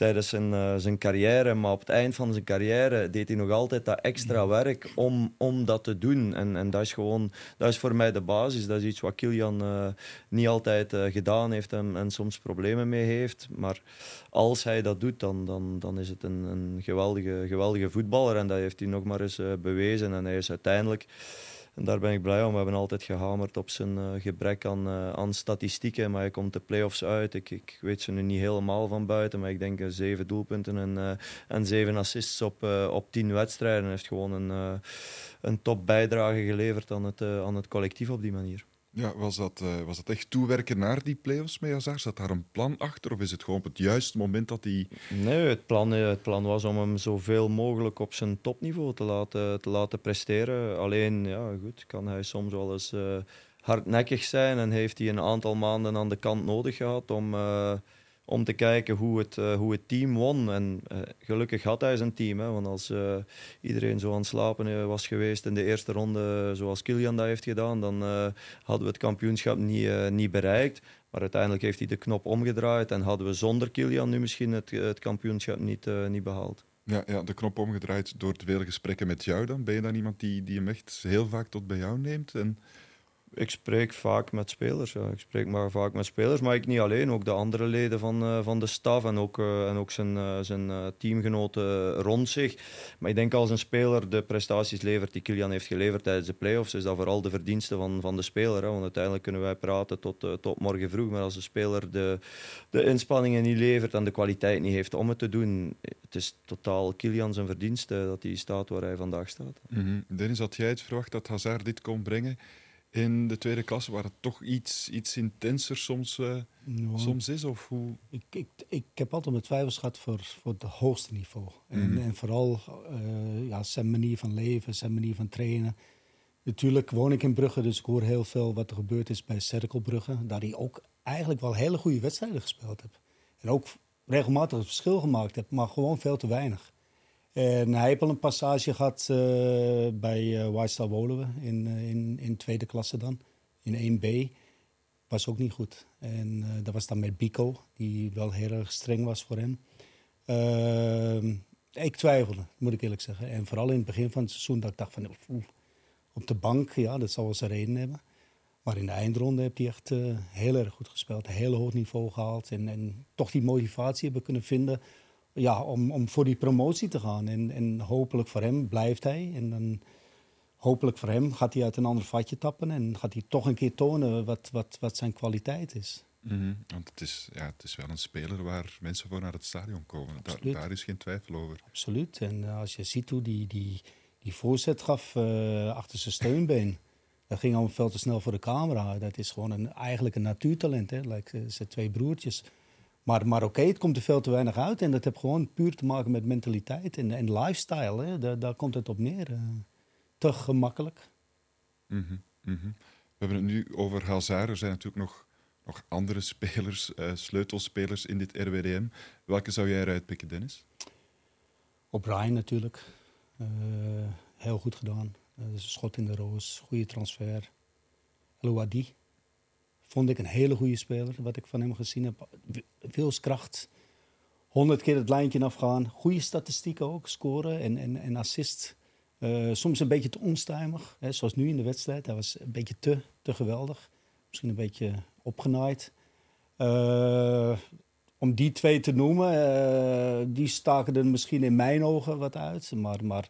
tijdens zijn, zijn carrière. Maar op het eind van zijn carrière deed hij nog altijd dat extra werk om, om dat te doen. En, en dat is gewoon, dat is voor mij de basis. Dat is iets wat Kilian niet altijd gedaan heeft en, en, soms problemen mee heeft. Maar als hij dat doet, dan, dan, dan is het een, een geweldige, geweldige voetballer. En dat heeft hij nog maar eens bewezen. En hij is uiteindelijk en daar ben ik blij om. We hebben altijd gehamerd op zijn uh, gebrek aan, uh, aan statistieken. Maar hij komt de play-offs uit. Ik, ik weet ze nu niet helemaal van buiten. Maar ik denk zeven doelpunten en, en zeven assists op, op tien wedstrijden. Hij heeft gewoon een, een top bijdrage geleverd aan het, aan het collectief op die manier. Ja, was dat, uh, was dat echt toewerken naar die play-offs met Hazard? Zat daar een plan achter? Of is het gewoon op het juiste moment dat hij... Nee, het plan, eh, het plan was om hem zoveel mogelijk op zijn topniveau te laten, te laten presteren. Alleen, ja, goed, kan hij soms wel eens uh, hardnekkig zijn en heeft hij een aantal maanden aan de kant nodig gehad om... om te kijken hoe het, uh, hoe het team won. En uh, gelukkig had hij zijn team. Hè, want als uh, iedereen zo aan het slapen was geweest in de eerste ronde, zoals Kilian dat heeft gedaan, dan hadden we het kampioenschap niet, niet bereikt. Maar uiteindelijk heeft hij de knop omgedraaid en hadden we zonder Kilian nu misschien het, het kampioenschap niet, niet behaald. Ja, ja, de knop omgedraaid door te veel gesprekken met jou dan. Ben je dan iemand die, die hem echt heel vaak tot bij jou neemt? En ik spreek vaak met spelers. Ik spreek maar vaak met spelers, maar ik niet alleen. Ook de andere leden van, uh, van de staf en ook, uh, en ook zijn, uh, zijn teamgenoten rond zich. Maar ik denk als een speler de prestaties levert die Kilian heeft geleverd tijdens de playoffs, is dat vooral de verdienste van, van de speler. Hè. Want uiteindelijk kunnen wij praten tot, tot morgen vroeg. Maar als de speler de, de inspanningen niet levert en de kwaliteit niet heeft om het te doen, het is totaal Kilian zijn verdienste dat hij staat waar hij vandaag staat. -hmm. Dennis, had jij het verwacht dat Hazard dit kon brengen? In de tweede klasse, waar het toch iets, iets intenser soms, uh, soms is? Of hoe? Ik, ik, ik heb altijd mijn twijfels gehad voor, voor het hoogste niveau. En, en vooral uh, ja, zijn manier van leven, zijn manier van trainen. Natuurlijk woon ik in Brugge, dus ik hoor heel veel wat er gebeurd is bij Cerkelbrugge. Daar hij ook eigenlijk wel hele goede wedstrijden gespeeld heeft. En ook regelmatig het verschil gemaakt heeft, maar gewoon veel te weinig. En hij heeft al een passage gehad uh, bij uh, White Star Woluwe in, uh, in, in tweede klasse dan, in 1B. Was ook niet goed. En dat was dan met Bico, die wel heel erg streng was voor hem. Ehm, ik twijfelde, moet ik eerlijk zeggen. En vooral in het begin van het seizoen dat ik dacht van... Oeh, op de bank, ja, dat zal wel zijn reden hebben. Maar in de eindronde heeft hij echt heel erg goed gespeeld. Heel hoog niveau gehaald. En, en toch die motivatie hebben kunnen vinden ja, om, om voor die promotie te gaan. En, en hopelijk voor hem blijft hij. En dan hopelijk voor hem gaat hij uit een ander vatje tappen en gaat hij toch een keer tonen wat, wat, wat zijn kwaliteit is. Mm -hmm. Want het is, ja, het is wel een speler waar mensen voor naar het stadion komen. Da daar is geen twijfel over. Absoluut. En uh, als je ziet hoe die, die, die voorzet gaf uh, achter zijn steunbeen. [LAUGHS] Dat ging allemaal veel te snel voor de camera. Dat is gewoon een, eigenlijk een natuurtalent. Hè? Like, uh, zijn twee broertjes. Maar, maar oké, het komt er veel te weinig uit. En dat heeft gewoon puur te maken met mentaliteit en, en lifestyle. Hè. Daar, daar komt het op neer. Uh, te gemakkelijk. Mm -hmm, mm -hmm. We hebben het nu over Hazard. Er zijn natuurlijk nog, nog andere spelers, uh, sleutelspelers in dit RWDM. Welke zou jij eruit pikken, Dennis? O'Brien natuurlijk. Uh, heel goed gedaan. Dus schot in de roos, goede transfer. Louadi vond ik een hele goede speler, wat ik van hem gezien heb. Veel kracht, honderd keer het lijntje afgaan. Goede statistieken ook, scoren en, en, en assist. Uh, soms een beetje te onstuimig, hè, zoals nu in de wedstrijd. Hij was een beetje te, te geweldig. Misschien een beetje opgenaaid. Uh, om die twee te noemen, uh, die staken er misschien in mijn ogen wat uit. Maar, maar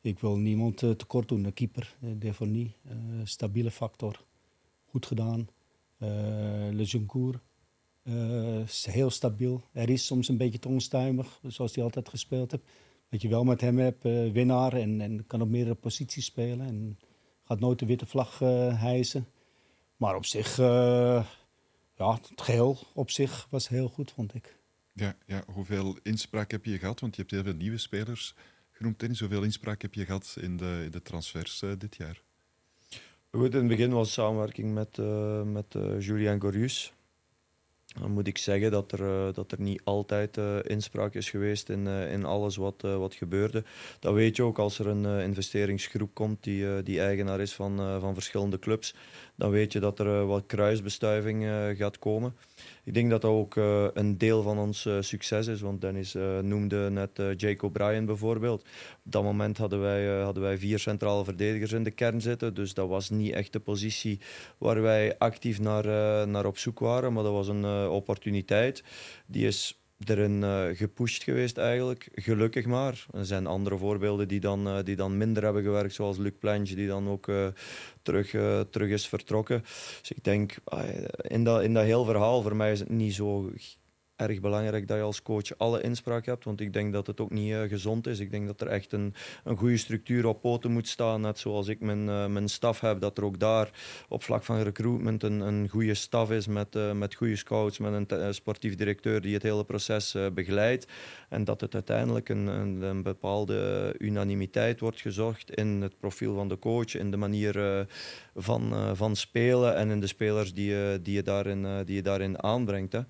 ik wil niemand tekort doen. De keeper, niet. stabiele factor. Goed gedaan. Le Joncourt. is heel stabiel. Er is soms een beetje te onstuimig, zoals hij altijd gespeeld heeft. Dat je wel met hem hebt, winnaar. En, en kan op meerdere posities spelen. En gaat nooit de witte vlag hijsen. Maar op zich ja, het geheel op zich was heel goed, vond ik. Ja, ja, hoeveel inspraak heb je gehad? Want je hebt heel veel nieuwe spelers genoemd, Dennis. Hoeveel inspraak heb je gehad in de, in de transfers dit jaar? Goed, in het begin was samenwerking met, uh, met uh, Julien Gorius. Dan moet ik zeggen dat er, uh, dat er niet altijd inspraak is geweest in, in alles wat, wat gebeurde. Dat weet je ook als er een investeringsgroep komt die, die eigenaar is van, van verschillende clubs. Dan weet je dat er wat kruisbestuiving gaat komen. Ik denk dat dat ook uh, een deel van ons succes is. Want Dennis noemde net Jacob Bryan bijvoorbeeld. Op dat moment hadden wij, hadden wij vier centrale verdedigers in de kern zitten. Dus dat was niet echt de positie waar wij actief naar, naar op zoek waren. Maar dat was een opportuniteit. Die is erin uh, gepusht geweest eigenlijk. Gelukkig maar. Er zijn andere voorbeelden die dan, uh, die dan minder hebben gewerkt, zoals Luc Plange, die dan ook uh, terug, terug is vertrokken. Dus ik denk, ah, in, dat, in dat heel verhaal, voor mij is het niet zo erg belangrijk dat je als coach alle inspraak hebt. Want ik denk dat het ook niet uh, gezond is. Ik denk dat er echt een, een goede structuur op poten moet staan. Net zoals ik mijn, uh, mijn staf heb. Dat er ook daar op vlak van recruitment een, een goede staf is. Met, uh, met goede scouts. Met een sportief directeur die het hele proces begeleidt. En dat het uiteindelijk een, een, een, bepaalde unanimiteit wordt gezocht in het profiel van de coach. In de manier van, van spelen. En in de spelers die, die, je, daarin, die je daarin aanbrengt. Hè.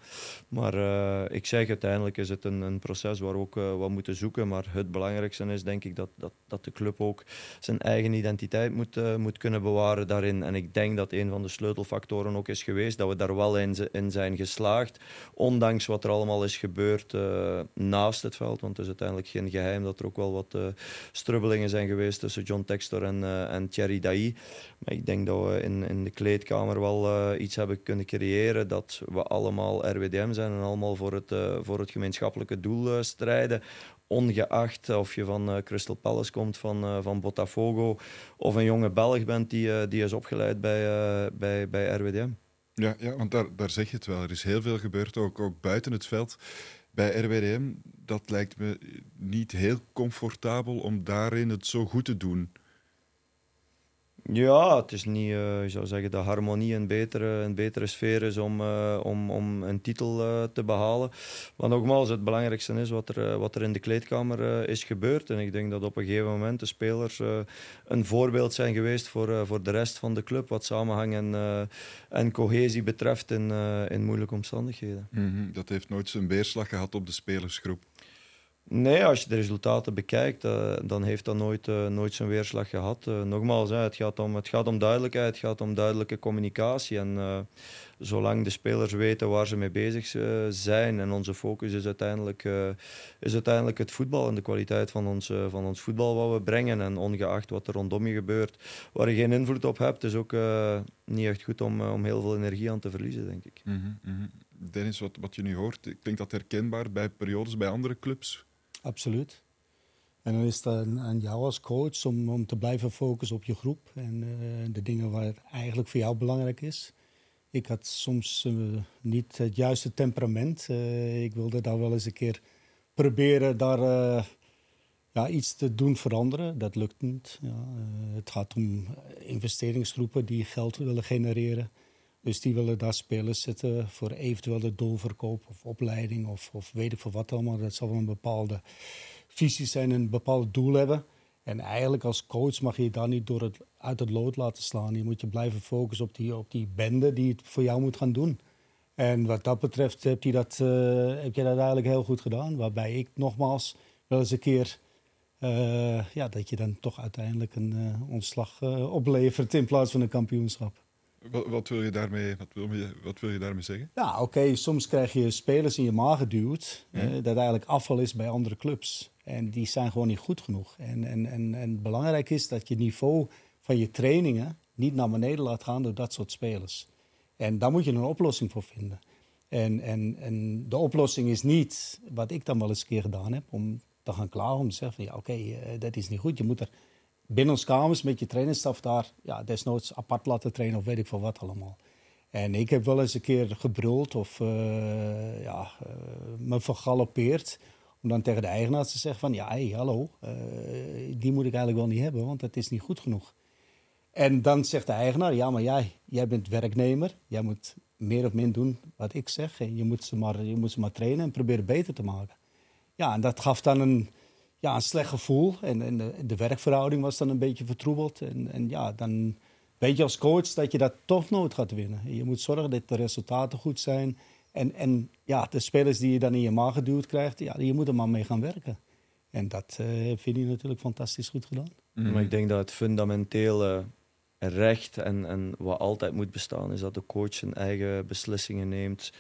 Maar uh, ik zeg uiteindelijk is het een, een proces waar we ook uh, wat moeten zoeken. Maar het belangrijkste is denk ik dat, dat, dat de club ook zijn eigen identiteit moet, uh, moet kunnen bewaren daarin. En ik denk dat een van de sleutelfactoren ook is geweest dat we daar wel in, in zijn geslaagd. Ondanks wat er allemaal is gebeurd naast het veld. Want het is uiteindelijk geen geheim dat er ook wel wat strubbelingen zijn geweest tussen John Textor en, en Thierry Dailly. Maar ik denk dat we in, in de kleedkamer wel iets hebben kunnen creëren dat we allemaal RWDM zijn en allemaal voor het, uh, voor het gemeenschappelijke doel uh, strijden. Ongeacht of je van uh, Crystal Palace komt, van, van Botafogo of een jonge Belg bent die, die is opgeleid bij, bij, bij RWDM. Ja, ja want daar, daar zeg je het wel. Er is heel veel gebeurd, ook, ook buiten het veld. Bij RWDM, dat lijkt me niet heel comfortabel om daarin het zo goed te doen. Ja, het is niet, uh, zou zeggen, de harmonie een betere, een betere sfeer is om, uh, om, om een titel uh, te behalen. Maar nogmaals, het belangrijkste is wat er, wat er in de kleedkamer is gebeurd. En ik denk dat op een gegeven moment de spelers een voorbeeld zijn geweest voor, voor de rest van de club. Wat samenhang en, en cohesie betreft in, in moeilijke omstandigheden. -hmm. Dat heeft nooit zijn weerslag gehad op de spelersgroep. Nee, als je de resultaten bekijkt, uh, dan heeft dat nooit, uh, nooit zijn weerslag gehad. Uh, nogmaals, het, gaat om, het gaat om duidelijkheid, het gaat om duidelijke communicatie. En zolang de spelers weten waar ze mee bezig zijn en onze focus is uiteindelijk, is uiteindelijk het voetbal en de kwaliteit van ons, van ons voetbal wat we brengen. En ongeacht wat er rondom je gebeurt, waar je geen invloed op hebt, is ook niet echt goed om, om heel veel energie aan te verliezen, denk ik. Mm -hmm. Dennis, wat, wat je nu hoort, klinkt dat herkenbaar bij periodes bij andere clubs? Absoluut. En dan is het aan, jou als coach om, om te blijven focussen op je groep en uh, de dingen waar eigenlijk voor jou belangrijk is. Ik had soms uh, niet het juiste temperament. Uh, ik wilde daar wel eens een keer proberen daar ja, iets te doen veranderen. Dat lukt niet. Ja, het gaat om investeringsgroepen die geld willen genereren. Dus die willen daar spelers zetten voor eventuele doorverkoop of opleiding of, of weet ik veel wat allemaal. Dat zal wel een bepaalde visie zijn en een bepaald doel hebben. En eigenlijk als coach mag je je daar niet door het, uit het lood laten slaan. Je moet je blijven focussen op die, op die bende die het voor jou moet gaan doen. En wat dat betreft heb je dat, uh, heb je dat eigenlijk heel goed gedaan. Waarbij ik nogmaals wel eens een keer... Uh, ja, dat je dan toch uiteindelijk een uh, ontslag oplevert in plaats van een kampioenschap. Wat, wat, wil je daarmee, wat, wil je, wat wil je daarmee zeggen? Ja, oké, soms krijg je spelers in je maag geduwd. Ja. Eh, dat eigenlijk afval is bij andere clubs. En die zijn gewoon niet goed genoeg. En, en, en, en belangrijk is dat je niveau van je trainingen niet naar beneden laat gaan door dat soort spelers. En daar moet je een oplossing voor vinden. En, en, en de oplossing is niet, wat ik dan wel eens een keer gedaan heb, om te gaan klagen. Om te zeggen van ja, oké, eh, dat is niet goed. Je moet er binnen ons kamers met je trainingsstaf daar ja, desnoods apart laten trainen of weet ik veel wat allemaal. En ik heb wel eens een keer gebruld of uh, ja, uh, me vergalopeerd. Om dan tegen de eigenaar te zeggen van ja, hey, hallo, uh, die moet ik eigenlijk wel niet hebben, want dat is niet goed genoeg. En dan zegt de eigenaar, ja, maar jij, jij bent werknemer. Jij moet meer of min doen wat ik zeg. En je moet ze maar, je moet ze maar trainen en proberen beter te maken. Ja, en dat gaf dan een, ja, een slecht gevoel. En, en de, de, werkverhouding was dan een beetje vertroebeld. En, en ja, dan weet je als coach dat je dat toch nooit gaat winnen. Je moet zorgen dat de resultaten goed zijn. En, en ja, de spelers die je dan in je maag geduwd krijgt, ja, je moet er maar mee gaan werken. En dat uh, vind je natuurlijk fantastisch goed gedaan. Mm. Maar ik denk dat het fundamentele recht en, en wat altijd moet bestaan, is dat de coach zijn eigen beslissingen neemt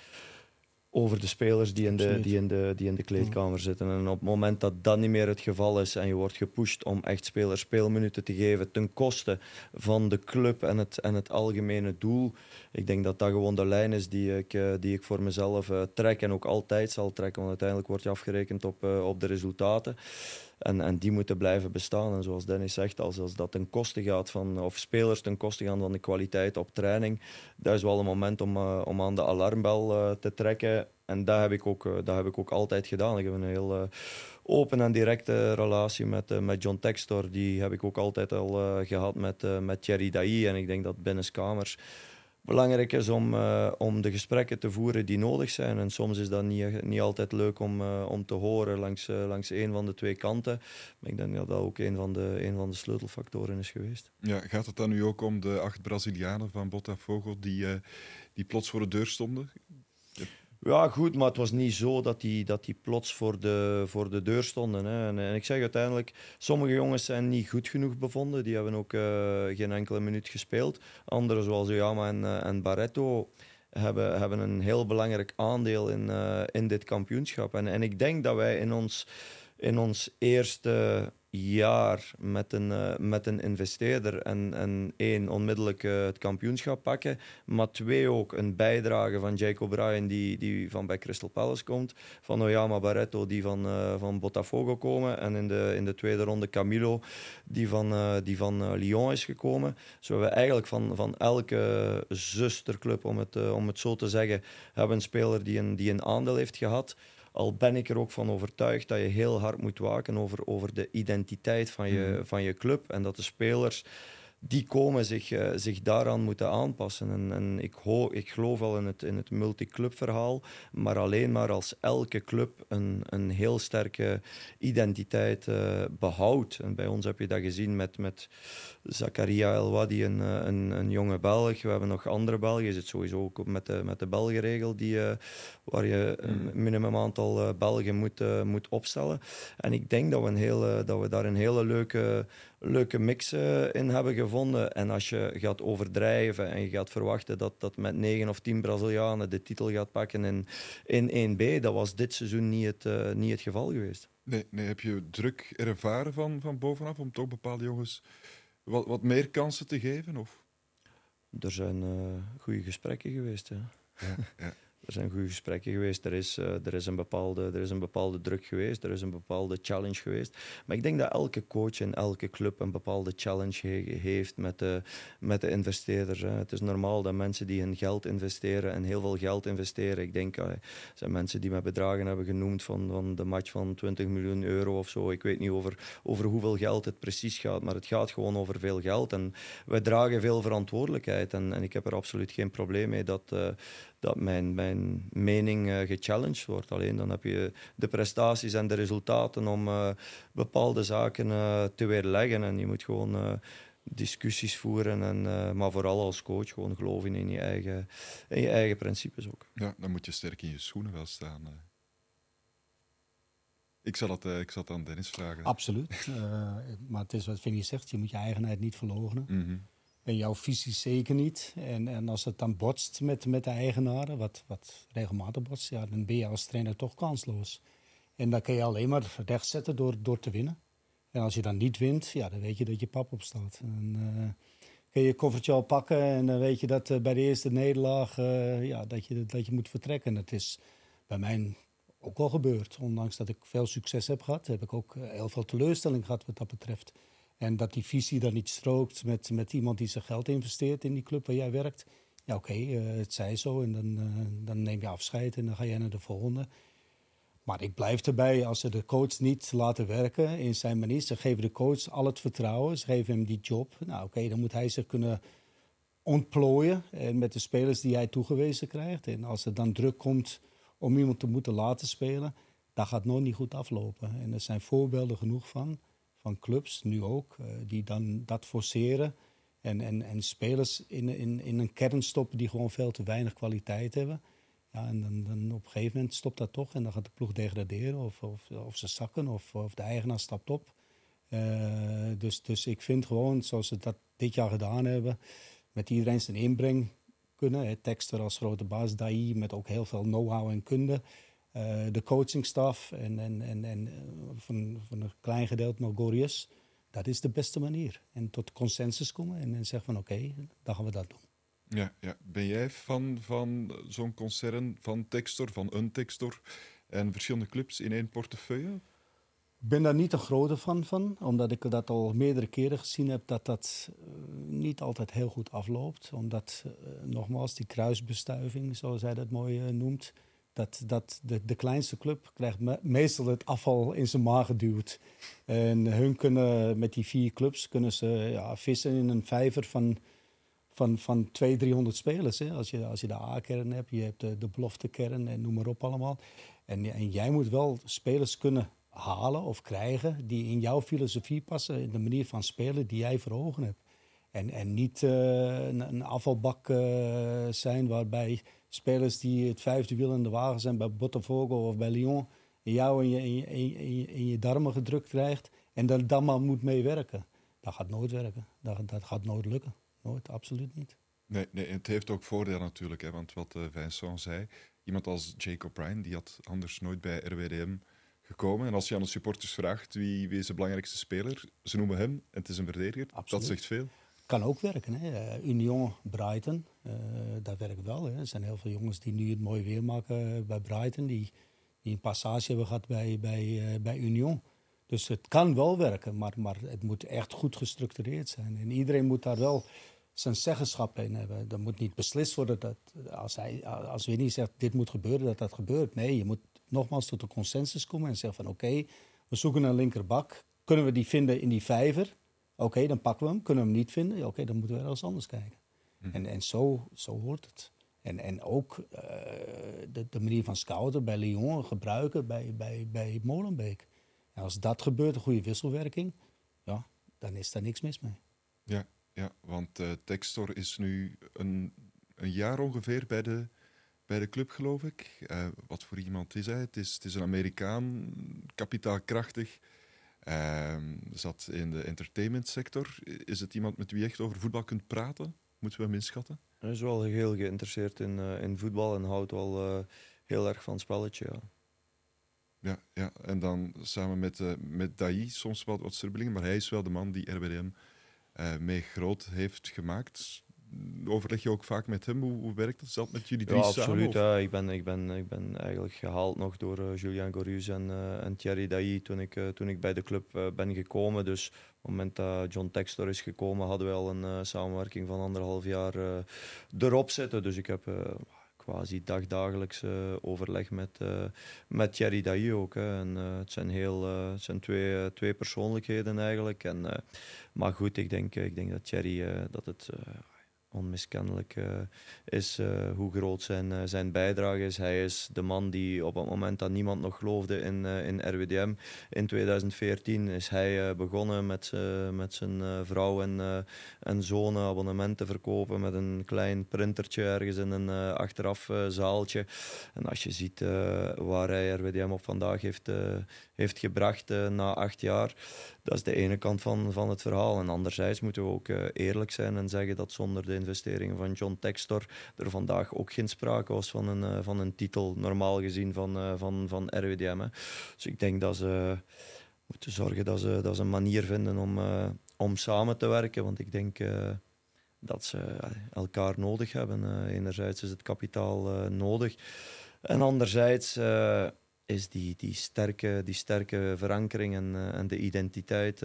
over de spelers die in de, die in de, die in de kleedkamer zitten. En op het moment dat dat niet meer het geval is en je wordt gepusht om echt spelers speelminuten te geven ten koste van de club en het, en het algemene doel, ik denk dat dat gewoon de lijn is die ik, eh, die ik voor mezelf uh, trek en ook altijd zal trekken, want uiteindelijk wordt je afgerekend op, uh, op de resultaten. En, en die moeten blijven bestaan. En zoals Dennis zegt, als, als dat ten koste gaat van, of spelers ten koste gaan van de kwaliteit op training, dat is wel een moment om, uh, om aan de alarmbel uh, te trekken. En dat heb ik ook, uh, dat heb ik ook altijd gedaan. Ik heb een heel open en directe relatie met, met John Textor. Die heb ik ook altijd al gehad met, met Thierry Dailly. En ik denk dat binnenskamers belangrijk is om, uh, om de gesprekken te voeren die nodig zijn. En soms is dat niet, niet altijd leuk om, uh, om te horen langs, uh, langs een van de twee kanten. Maar ik denk dat dat ook een van de, van de sleutelfactoren is geweest. Ja, gaat het dan nu ook om de acht Brazilianen van Botafogo die, die plots voor de deur stonden? Ja, goed, maar het was niet zo dat die, dat die plots voor de, voor de deur stonden. Hè. En, en, ik zeg uiteindelijk, sommige jongens zijn niet goed genoeg bevonden. Die hebben ook uh, geen enkele minuut gespeeld. Anderen, zoals Oyama en, uh, en Barreto, hebben, hebben een heel belangrijk aandeel in, uh, in dit kampioenschap. En, en ik denk dat wij in ons, in ons eerste jaar met een, uh, met een investeerder en, en één, onmiddellijk het kampioenschap pakken, maar twee, ook een bijdrage van Jake O'Brien die, die van bij Crystal Palace komt, van Oyama Barreto die van, uh, van Botafogo komen en in de, in de tweede ronde Camilo die van, die van Lyon is gekomen. Zo hebben we eigenlijk van, van elke zusterclub, om het, om het zo te zeggen, hebben een speler die een, die een aandeel heeft gehad. Al ben ik er ook van overtuigd dat je heel hard moet waken over, over de identiteit van je, mm. van je club. En dat de spelers die komen zich, uh, zich daaraan moeten aanpassen. En, en ik, ho ik geloof al in het, in het multiclub verhaal, maar alleen maar als elke club een, een heel sterke identiteit uh, behoudt. En bij ons heb je dat gezien met, met Zakaria Elwadi, een, eh, een, een jonge Belg. We hebben nog andere Belgen. Is het sowieso ook met de, met de Belgenregel die, uh, waar je een mm. minimum aantal Belgen moet, moet opstellen. En ik denk dat we, een hele, dat we daar een hele leuke leuke mix uh, in hebben gevonden. En als je gaat overdrijven en je gaat verwachten dat dat met 9 of 10 Brazilianen de titel gaat pakken in, in 1B, dat was dit seizoen niet het, uh, niet het geval geweest. Nee, nee, heb je druk ervaren van, van bovenaf om toch bepaalde jongens wat, wat meer kansen te geven? Of? Er zijn uh, goede gesprekken geweest. Ja. Ja, ja. Er zijn goede gesprekken geweest. Er is, uh, er, is een bepaalde, er is een bepaalde druk geweest. Er is een bepaalde challenge geweest. Maar ik denk dat elke coach en elke club een bepaalde challenge he heeft met de, met de investeerders. Het is normaal dat mensen die hun geld investeren en heel veel geld investeren. Ik denk, uh, zijn mensen die met bedragen hebben genoemd van, van de match van 20 miljoen euro of zo. Ik weet niet over, over hoeveel geld het precies gaat, maar het gaat gewoon over veel geld. En wij dragen veel verantwoordelijkheid. En, en ik heb er absoluut geen probleem mee dat, uh, dat mijn, mijn mening uh, gechallenged wordt. Alleen dan heb je de prestaties en de resultaten om uh, bepaalde zaken uh, te weerleggen. En je moet gewoon discussies voeren. En, maar vooral als coach gewoon geloven in je eigen, in je eigen principes ook. Ja, dan moet je sterk in je schoenen wel staan. Ik zal, het, ik zal het aan Dennis vragen. Absoluut. maar het is wat Vinnie zegt, je moet je eigenheid niet verloochenen. Mm -hmm. En jouw visie zeker niet. En, en als het dan botst met, met de eigenaren, wat, wat regelmatig botst, ja, dan ben je als trainer toch kansloos. En dan kun je alleen maar rechtzetten door, door te winnen. En als je dan niet wint, ja, dan weet je dat je pap opstaat. En, uh, kun je je koffertje al pakken en dan weet je dat bij de eerste nederlaag ja, dat, je, dat je moet vertrekken. Dat is bij mij ook wel gebeurd. Ondanks dat ik veel succes heb gehad, heb ik ook heel veel teleurstelling gehad wat dat betreft. En dat die visie dan niet strookt met, met iemand die zijn geld investeert in die club waar jij werkt. Ja, oké, het zij zo. En dan, dan neem je afscheid en dan ga jij naar de volgende. Maar ik blijf erbij, als ze de coach niet laten werken in zijn manier, ze geven de coach al het vertrouwen, ze geven hem die job. Nou oké, dan moet hij zich kunnen ontplooien en met de spelers die hij toegewezen krijgt. En als er dan druk komt om iemand te moeten laten spelen, dat gaat nooit niet goed aflopen. En er zijn voorbeelden genoeg van, van clubs, nu ook, eh, die dan dat forceren. En, en, en spelers in, in, in een kern stoppen die gewoon veel te weinig kwaliteit hebben. Ja, en dan, dan op een gegeven moment stopt dat toch en dan gaat de ploeg degraderen of, of, of ze zakken of, of de eigenaar stapt op. Uh, dus, dus ik vind gewoon, zoals ze dat dit jaar gedaan hebben, met iedereen zijn inbreng kunnen. Hè, Texter als grote baas, DAI met ook heel veel know-how en kunde. Uh, de coachingstaf en, en, en, en van, van een klein gedeelte nog Gorius. Dat is de beste manier. En tot consensus komen en, en zeggen van oké, okay, dan gaan we dat doen. Ja, ja. Ben jij fan van zo'n concern, van Textor, van een Textor en verschillende clubs in één portefeuille? Ik ben daar niet een grote fan van, omdat ik dat al meerdere keren gezien heb dat dat uh, niet altijd heel goed afloopt. Omdat, uh, nogmaals, die kruisbestuiving, zoals hij dat mooi uh, noemt, dat, dat de, de kleinste club krijgt me meestal het afval in zijn maag geduwd. En hun kunnen met die vier clubs kunnen ze ja, vissen in een vijver van van, van 200, 300 spelers. Hè? Als, je, als je de A-kern hebt, je hebt de, de beloftekern en noem maar op allemaal. En, en jij moet wel spelers kunnen halen of krijgen die in jouw filosofie passen, in de manier van spelen die jij voor ogen hebt. En, en niet uh, een, afvalbak uh, zijn waarbij spelers die het vijfde wiel in de wagen zijn bij Botafogo of bij Lyon, in jou in je, in je, in je, in je darmen gedrukt krijgt en dan, dan maar moet meewerken. Dat gaat nooit werken. Dat, dat gaat nooit lukken. Nooit, absoluut niet. Nee, nee het heeft ook voordeel natuurlijk. Hè, want wat uh, Vincent zei, iemand als Jacob Bryan, die had anders nooit bij RWDM gekomen. En als je aan de supporters vraagt wie, wie is de belangrijkste speler, ze noemen hem en het is een verdediger. Absoluut. Dat zegt veel. Kan ook werken. Hè. Uh, Union, Brighton, uh, dat werkt wel. Hè. Er zijn heel veel jongens die nu het mooi weer maken bij Brighton, die, een passage hebben gehad bij, bij, bij Union. Dus het kan wel werken, maar, maar het moet echt goed gestructureerd zijn. En iedereen moet daar wel zijn zeggenschap in hebben. Er moet niet beslist worden dat als, hij, als Winnie zegt dit moet gebeuren, dat dat gebeurt. Nee, je moet nogmaals tot een consensus komen en zeggen van oké, we zoeken een linkerbak. Kunnen we die vinden in die vijver? Oké, dan pakken we hem. Kunnen we hem niet vinden? Oké, dan moeten we ergens anders kijken. Hm. En, en zo, zo hoort het. En, en ook uh, de, de, manier van scouten bij Lyon gebruiken bij, bij, bij Molenbeek. En als dat gebeurt, een goede wisselwerking, ja, dan is daar niks mis mee. Ja, ja want uh, Textor is nu een, een jaar ongeveer bij de, bij de club, geloof ik. Uh, wat voor iemand is hij? Het is, het is een Amerikaan, kapitaalkrachtig. Uh, zat in de entertainmentsector. Is het iemand met wie je echt over voetbal kunt praten? Moeten we hem inschatten? Hij is wel heel geïnteresseerd in, uh, in voetbal en houdt wel heel erg van het spelletje. Ja. Ja, ja, en dan samen met, uh, met Dai soms wat, wat strubbelingen, maar hij is wel de man die RWDM uh, mee groot heeft gemaakt. Overleg je ook vaak met hem? Hoe, hoe werkt dat? Zelf met jullie drie ja, samen? Absoluut, ja. ik, ben, ik, ben, ik ben eigenlijk gehaald nog door uh, Julian Gorius en, uh, en Thierry Dai toen ik, uh, toen ik bij de club ben gekomen. Dus op het moment dat John Textor is gekomen, hadden we al een samenwerking van anderhalf jaar erop zitten. Dus ik heb quasi dagdagelijks overleg met, met Thierry Dailly ook. Hè. En, het zijn, heel, het zijn twee, twee persoonlijkheden eigenlijk. En, maar goed, ik denk, ik denk dat Thierry dat het onmiskennelijk uh, is uh, hoe groot zijn, uh, zijn bijdrage is. Hij is de man die op het moment dat niemand nog geloofde in, in RWDM, in 2014 is hij begonnen met, met zijn vrouw en, en zoon abonnementen verkopen met een klein printertje ergens in een achteraf zaaltje. En als je ziet waar hij RWDM op vandaag heeft, heeft gebracht na acht jaar, dat is de ene kant van, van het verhaal. En anderzijds moeten we ook eerlijk zijn en zeggen dat zonder de investeringen van John Textor er vandaag ook geen sprake was van een, uh, van een titel, normaal gezien, van, uh, van, van RWDM. Hè. Dus ik denk dat ze moeten zorgen dat ze, dat ze een manier vinden om, uh, om samen te werken. Want ik denk dat ze elkaar nodig hebben. enerzijds is het kapitaal nodig. En anderzijds is die, die, sterke, die sterke verankering en, en de identiteit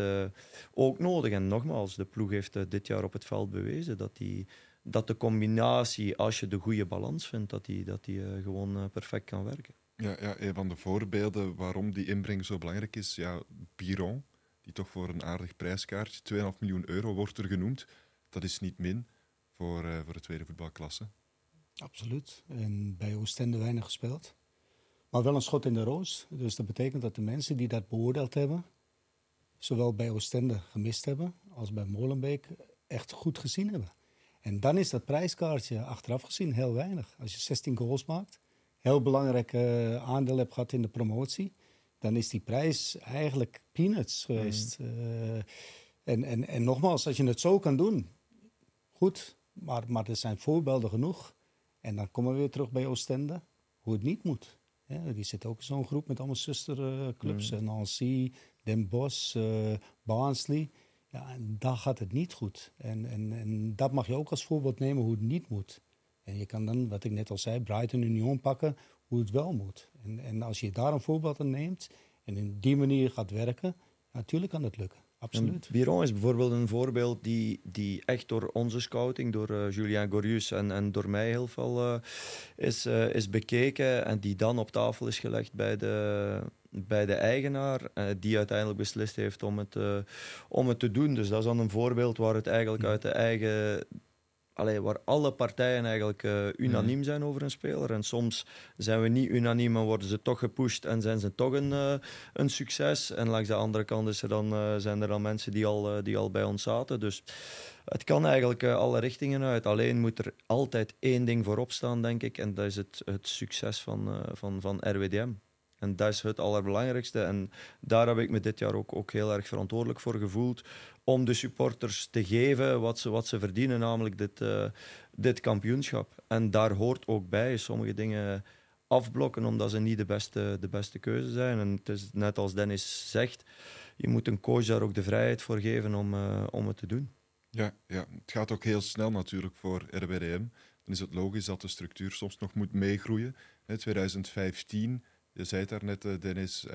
ook nodig. En nogmaals, de ploeg heeft dit jaar op het veld bewezen dat die dat de combinatie, als je de goede balans vindt, dat die, dat die uh, gewoon uh, perfect kan werken. Ja, ja, een van de voorbeelden waarom die inbreng zo belangrijk is, ja, Biron, die toch voor een aardig prijskaartje, 2,5 miljoen euro wordt er genoemd. Dat is niet min voor, uh, voor de tweede voetbalklasse. Absoluut. En bij Oostende weinig gespeeld. Maar wel een schot in de roos. Dus dat betekent dat de mensen die dat beoordeeld hebben, zowel bij Oostende gemist hebben als bij Molenbeek, echt goed gezien hebben. En dan is dat prijskaartje achteraf gezien heel weinig. Als je 16 goals maakt, heel belangrijk uh, aandeel hebt gehad in de promotie, dan is die prijs eigenlijk peanuts geweest. Mm. Uh, en, en, en nogmaals, als je het zo kan doen, goed, maar, maar er zijn voorbeelden genoeg. En dan komen we weer terug bij Oostende, hoe het niet moet. Die zit ook in zo'n groep met allemaal zusterclubs. Mm. Nancy, Den Bosch, uh, Barnsley. Ja, en daar gaat het niet goed. En, en, en dat mag je ook als voorbeeld nemen hoe het niet moet. En je kan dan, wat ik net al zei, Brighton Union pakken hoe het wel moet. En, en als je daar een voorbeeld aan neemt en in die manier gaat werken, natuurlijk kan het lukken. Absoluut. Biron is bijvoorbeeld een voorbeeld die, die echt door onze scouting, door uh, Julien Gorius en, en door mij heel veel uh, is, uh, is bekeken en die dan op tafel is gelegd bij de, bij de eigenaar, die uiteindelijk beslist heeft om het, om het te doen. Dus dat is dan een voorbeeld waar het eigenlijk uit de eigen allee, waar alle partijen eigenlijk uh, unaniem mhm. zijn over een speler. En soms zijn we niet unaniem en worden ze toch gepusht en zijn ze toch een, uh, een succes. En langs de andere kant is er dan, uh, zijn er dan mensen die al, die al bij ons zaten. Dus het kan eigenlijk alle richtingen uit. Alleen moet er altijd één ding voorop staan, denk ik. En dat is het, het succes van, van, van RWDM. En dat is het allerbelangrijkste. En daar heb ik me dit jaar ook, ook heel erg verantwoordelijk voor gevoeld. Om de supporters te geven wat ze, wat ze verdienen, namelijk dit, uh, dit kampioenschap. En daar hoort ook bij sommige dingen afblokken, omdat ze niet de beste, de beste keuze zijn. En het is net als Dennis zegt, je moet een coach daar ook de vrijheid voor geven om, uh, om het te doen. Ja, ja, het gaat ook heel snel natuurlijk voor RWDM. Dan is het logisch dat de structuur soms nog moet meegroeien. In 2015 je zei het daarnet, uh, Dennis,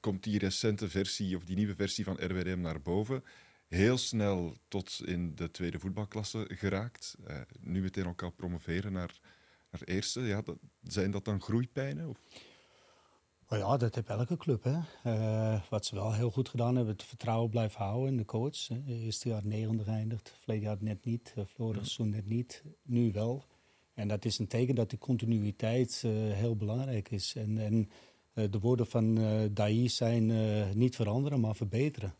komt die recente versie of die nieuwe versie van RWDM naar boven. Heel snel tot in de tweede voetbalklasse geraakt. nu meteen ook al promoveren naar, naar eerste. Ja, dat, zijn dat dan groeipijnen? Of? Oh ja, dat heeft elke club. Hè. Uh, wat ze wel heel goed gedaan hebben, het vertrouwen blijven houden in de coach. Hè. Eerste jaar negende geëindigd, verleden jaar net niet, vorig seizoen net niet, nu wel. En dat is een teken dat de continuïteit uh, heel belangrijk is. En, en uh, de woorden van uh, Dai zijn niet veranderen, maar verbeteren.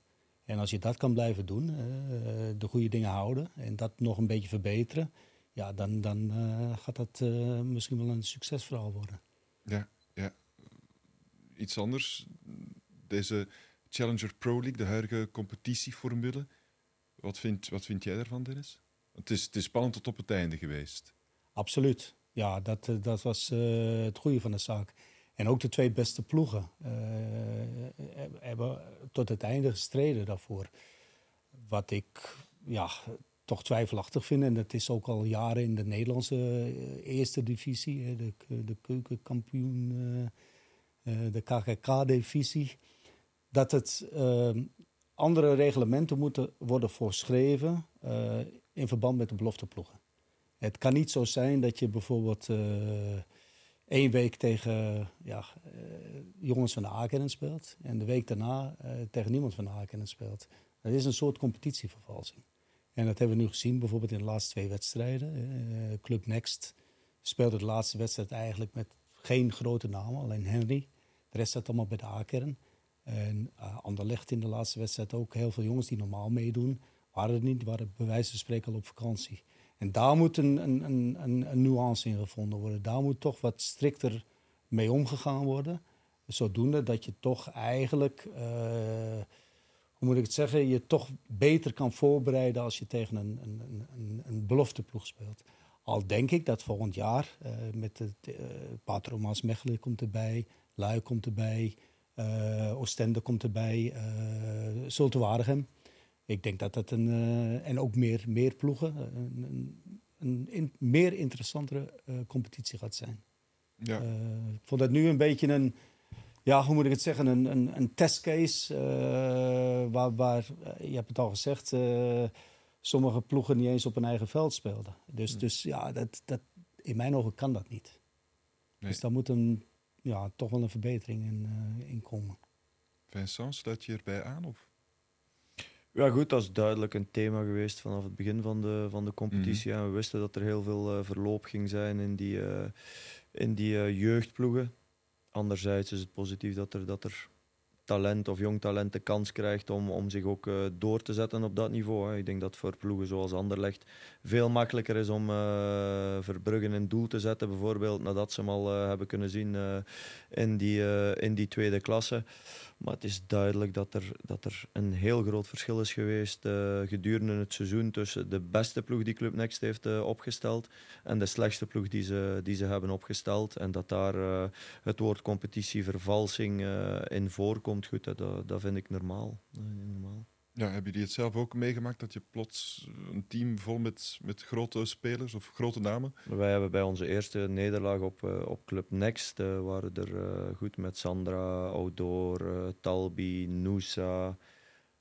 En als je dat kan blijven doen, de goede dingen houden en dat nog een beetje verbeteren, ja, dan, dan gaat dat misschien wel een succesverhaal worden. Ja, ja. Iets anders. Deze Challenger Pro League, de huidige competitieformule. Wat vind, wat vind jij daarvan, Dennis? Het is, het is spannend tot op het einde geweest. Absoluut. Ja, dat, eh, dat was het goede van de zaak. En ook de twee beste ploegen uh, hebben tot het einde gestreden daarvoor. Wat ik ja, toch twijfelachtig vind, en dat is ook al jaren in de Nederlandse eerste divisie, de, de keukenkampioen, de KKK-divisie, dat het andere reglementen moeten worden voorschreven in verband met de belofteploegen. Het kan niet zo zijn dat je bijvoorbeeld één week tegen ja, uh, jongens van de Akenen speelt en de week daarna uh, tegen niemand van de Akenen speelt. Dat is een soort competitievervalsing. En dat hebben we nu gezien bijvoorbeeld in de laatste twee wedstrijden. Club Next speelde de laatste wedstrijd eigenlijk met geen grote namen, alleen Henry. De rest zat allemaal bij de A-kern. En uh, Anderlecht in de laatste wedstrijd ook heel veel jongens die normaal meedoen. Waren er niet, waren bij wijze van spreken al op vakantie. En daar moet een, een, een, een, nuance in gevonden worden. Daar moet toch wat strikter mee omgegaan worden. Zodoende dat je toch eigenlijk, uh, hoe moet ik het zeggen, je toch beter kan voorbereiden als je tegen een, een, een, een belofteploeg speelt. Al denk ik dat volgend jaar uh, met het uh, Mechelen komt erbij, Luik komt erbij, Oostende komt erbij, uh, ik denk dat dat een. eh, en ook meer, meer ploegen. eh, een, een, een in- meer interessantere eh, competitie gaat zijn. Ja. Ik vond dat nu een beetje een. Ja, hoe moet ik het zeggen? Een, een, een testcase. waar, waar je hebt het al gezegd. sommige ploegen niet eens op hun eigen veld speelden. Dus, Hmm. dus ja, dat, dat, in mijn ogen kan dat niet. Nee. Dus daar moet een, ja, toch wel een verbetering in, eh, in komen. Vincent, sluit je erbij aan? Of? Ja, goed, dat is duidelijk een thema geweest vanaf het begin van de, van de competitie. En we wisten dat er heel veel eh, verloop ging zijn in die, eh, in die eh, jeugdploegen. Anderzijds is het positief dat er, dat er talent of jong talent de kans krijgt om, om zich ook eh, door te zetten op dat niveau. Ik denk dat voor ploegen zoals Anderlecht veel makkelijker is om eh Verbrugge in doel te zetten, bijvoorbeeld, nadat ze hem al eh, hebben kunnen zien in, die, in die tweede klasse. Maar het is duidelijk dat er, dat er een heel groot verschil is geweest gedurende het seizoen tussen de beste ploeg die Club Next heeft opgesteld en de slechtste ploeg die ze, die ze hebben opgesteld. En dat daar het woord competitievervalsing in voorkomt, goed, hè, dat, dat vind ik normaal. Normaal. Ja, hebben jullie het zelf ook meegemaakt dat je plots een team vol met, met grote spelers of grote namen? Wij hebben bij onze eerste nederlaag op, eh, op Club Next eh, waren er eh, goed met Sandra, Outdoor, eh, Talbi, Noosa,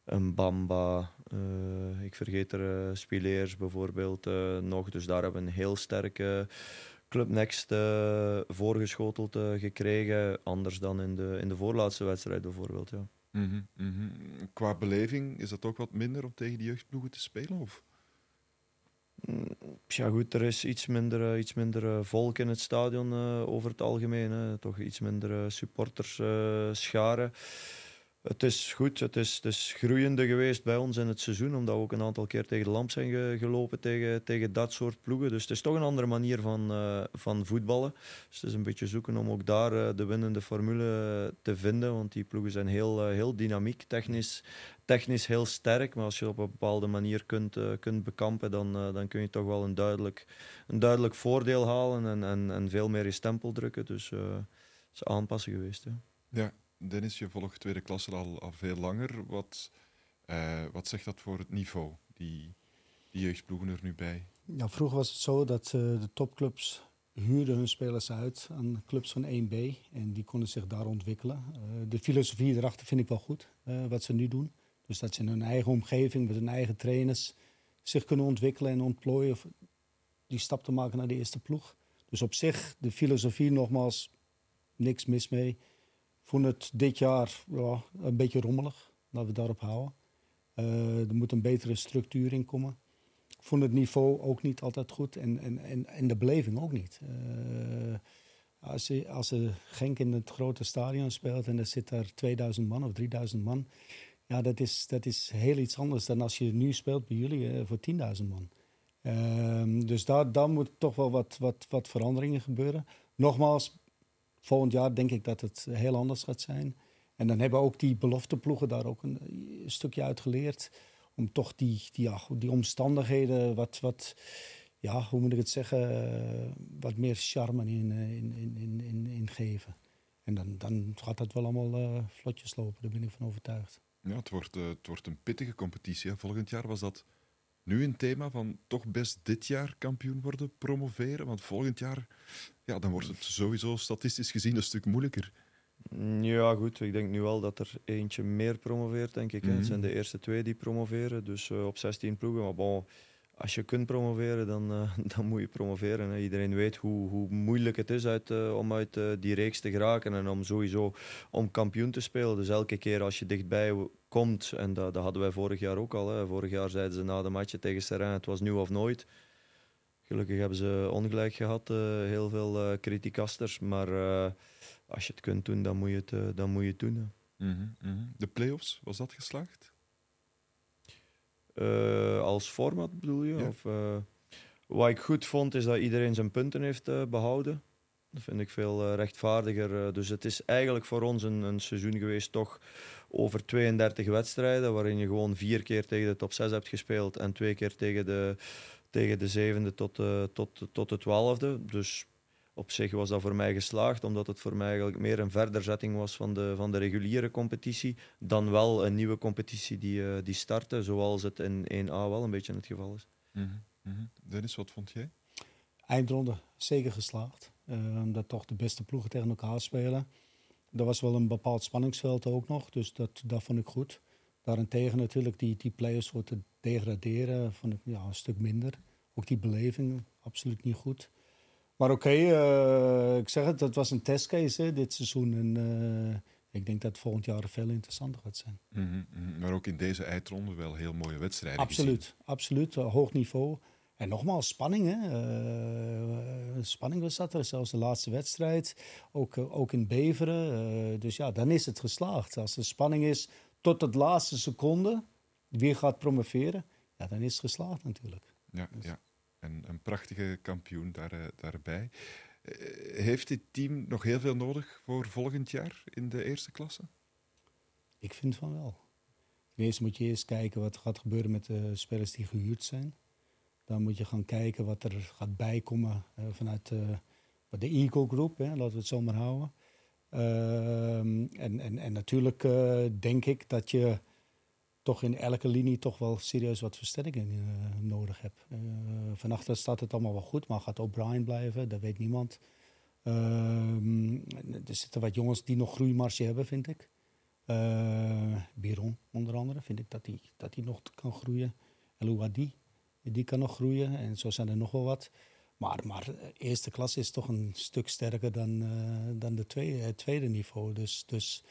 Mbamba. ik vergeet er Spileers bijvoorbeeld nog. Dus daar hebben we een heel sterke Club Next eh, voorgeschoteld eh, gekregen. Anders dan in de, in de voorlaatste wedstrijd bijvoorbeeld. Ja. Mhm, mhm. Qua beleving is dat ook wat minder om tegen die jeugdploegen te spelen? Of? Mm, Ja, goed, er is iets minder, eh, iets minder volk in het stadion over het algemeen. Hè. Toch iets minder supporters scharen. Het is goed, het is, groeiende geweest bij ons in het seizoen, omdat we ook een aantal keer tegen de lamp zijn ge- gelopen tegen, tegen dat soort ploegen. Dus het is toch een andere manier van, eh, van voetballen. Dus het is een beetje zoeken om ook daar eh, de winnende formule te vinden, want die ploegen zijn heel, eh, heel dynamiek, technisch, technisch heel sterk. Maar als je op een bepaalde manier kunt, eh, kunt bekampen, dan, eh, dan kun je toch wel een duidelijk, een duidelijk voordeel halen en, en, en veel meer je stempel drukken. Dus eh, het is aanpassen geweest. Hè. Ja, Dennis, je volgt tweede klasse al, al veel langer. Wat, eh, wat zegt dat voor het niveau, die, die jeugdploegen er nu bij? Ja, vroeger was het zo dat eh, de topclubs huurden hun spelers uit aan clubs van 1B. En die konden zich daar ontwikkelen. Eh, de filosofie erachter vind ik wel goed, wat ze nu doen. Dus dat ze in hun eigen omgeving, met hun eigen trainers, zich kunnen ontwikkelen en ontplooien. of Die stap te maken naar de eerste ploeg. Dus op zich, de filosofie nogmaals, niks mis mee. Vond het dit jaar ja, een beetje rommelig. Laten we daarop houden. Eh, er moet een betere structuur in komen. Ik vond het niveau ook niet altijd goed en, en, en, de beleving ook niet. Eh, als, je, als Genk in het grote stadion speelt en er zit daar 2000 man of 3000 man, ja, dat is, dat is heel iets anders dan als je nu speelt bij jullie eh, voor 10.000 man. Ehm, dus daar, daar moet toch wel wat, wat, wat veranderingen gebeuren. Nogmaals, volgend jaar denk ik dat het heel anders gaat zijn. En dan hebben ook die belofteploegen daar ook een, stukje uit geleerd om toch die, die, ja, die omstandigheden wat, wat, ja, hoe moet ik het zeggen, eh, wat meer charme in, eh, in, in, in, in, geven. En dan, dan gaat dat wel allemaal eh, vlotjes lopen, daar ben ik van overtuigd. Ja, het, wordt, eh, het wordt een pittige competitie. Volgend jaar was dat nu een thema van toch best dit jaar kampioen worden, promoveren. Want volgend jaar, ja, dan wordt het sowieso statistisch gezien een stuk moeilijker. Mm, Ja, goed. Ik denk nu wel dat er eentje meer promoveert, denk ik. Mhm. Het zijn de eerste twee die promoveren, dus eh, op 16 ploegen. Maar bon, als je kunt promoveren, dan, eh, [LAUGHS] dan moet je promoveren. Hè. Iedereen weet hoe, hoe moeilijk het is uit, eh, om uit eh, die reeks te geraken en om sowieso om kampioen te spelen. Dus elke keer als je dichtbij komt, en dat, dat hadden wij vorig jaar ook al. Hè. Vorig jaar zeiden ze na de match tegen Serrain, het was nu of nooit. Gelukkig hebben ze ongelijk gehad, eh, heel veel criticasters. Maar als je het kunt doen, dan moet je het, dan moet je doen. Mhm, mhm. De play-offs, was dat geslaagd? Eh, als format bedoel je? Ja. Of, eh, wat ik goed vond, is dat iedereen zijn punten heeft eh, behouden. Dat vind ik veel rechtvaardiger. dus het is eigenlijk voor ons een, een seizoen geweest, toch over 32 wedstrijden, waarin je gewoon vier keer tegen de top 6 hebt gespeeld en twee keer tegen de, tegen de zevende tot, tot, tot de twaalfde. Dus op zich was dat voor mij geslaagd, omdat het voor mij eigenlijk meer een verderzetting was van de, van de reguliere competitie, dan wel een nieuwe competitie die, uh, die startte, zoals het in 1A wel een beetje het geval is. Mm -hmm. Dennis, wat vond jij? Eindronde, zeker geslaagd. Uh, omdat toch de beste ploegen tegen elkaar spelen. Er was wel een bepaald spanningsveld ook nog, dus dat, dat vond ik goed. Daarentegen natuurlijk die, die players voor te degraderen, vond ik ja, een stuk minder. Ook die beleving, absoluut niet goed. Maar oké, okay, uh, ik zeg het, dat was een testcase hè, dit seizoen. En uh, ik denk dat het volgend jaar veel interessanter gaat zijn. Mm -hmm, maar ook in deze eindronde wel heel mooie wedstrijden Absoluut, gezien. absoluut. Uh, hoog niveau. En nogmaals, spanning. Hè? spanning was dat er, zelfs de laatste wedstrijd. Ook, ook in Beveren. dus ja, dan is het geslaagd. Als er spanning is tot het laatste seconde, wie gaat promoveren, ja, dan is het geslaagd natuurlijk. Ja, dus. ja. En een prachtige kampioen daar, daarbij. Heeft dit team nog heel veel nodig voor volgend jaar in de eerste klasse? Ik vind van wel. Ten eerste moet je eerst kijken wat gaat gebeuren met de spelers die gehuurd zijn. Dan moet je gaan kijken wat er gaat bijkomen uh, vanuit de Eagle Group, hè, laten we het zo maar houden. Uh, en, en, en natuurlijk denk ik dat je toch in elke linie toch wel serieus wat versterking uh, nodig hebt. Uh, staat het allemaal wel goed, maar gaat O'Brien blijven? Dat weet niemand. Uh, er zitten wat jongens die nog groeimarge hebben, vind ik. Uh, Biron onder andere, vind ik dat hij dat die nog kan groeien. Elouadi, die kan nog groeien. En zo zijn er nog wel wat. Maar, maar eerste klas is toch een stuk sterker dan, dan de tweede, het tweede niveau. Dus, dus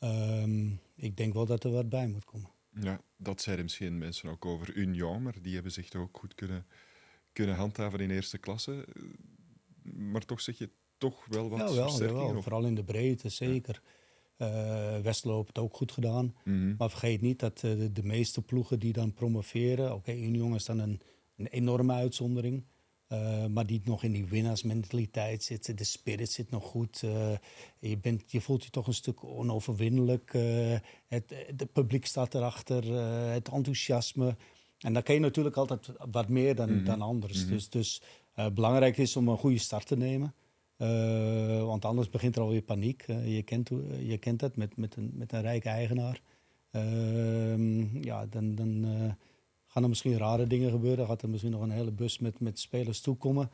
um, ik denk wel dat er wat bij moet komen. Ja, dat zeiden misschien mensen ook over Union, maar die hebben zich toch ook goed kunnen, kunnen handhaven in eerste klasse. Maar toch zeg je toch wel wat ja, wel, vooral in de breedte, zeker. Ja. Uh, Westlo heeft het ook goed gedaan. Mhm. Mm -hmm. Maar vergeet niet dat uh, de, de, meeste ploegen die dan promoveren... Oké, okay, Union is dan een, een enorme uitzondering... Uh, maar die nog in die winnaarsmentaliteit zit. De spirit zit nog goed. Uh, je, bent, je voelt je toch een stuk onoverwinnelijk. Uh, het, het publiek staat erachter. het enthousiasme. En dan kan je natuurlijk altijd wat meer dan, Mhm. mm -hmm. dan anders. Mm -hmm. Dus, dus belangrijk is om een goede start te nemen. want anders begint er alweer paniek. je, kent, je kent het met, met, een, met een rijke eigenaar. Ehm, ja, dan... dan gaan er misschien rare dingen gebeuren. Gaat er misschien nog een hele bus met, met spelers toekomen.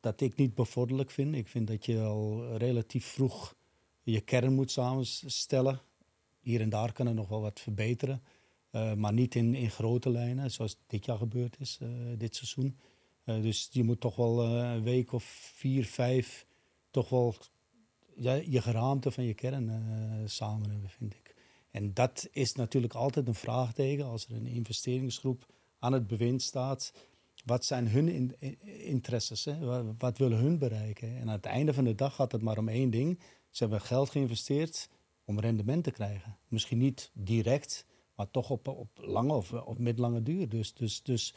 Dat ik niet bevorderlijk vind. Ik vind dat je al relatief vroeg je kern moet samenstellen. Hier en daar kan er nog wel wat verbeteren. Uh, maar niet in, in grote lijnen, zoals dit jaar gebeurd is, uh, dit seizoen. Uh, dus je moet toch wel een week of vier, vijf... toch wel ja, je geraamte van je kern samen hebben, vind ik. En dat is natuurlijk altijd een vraagteken als er een investeringsgroep aan het bewind staat. Wat zijn hun in, in, interesses? Wat, willen hun bereiken? En aan het einde van de dag gaat het maar om één ding. Ze hebben geld geïnvesteerd om rendement te krijgen. Misschien niet direct, maar toch op, op lange of op middellange duur. Dus, dus, dus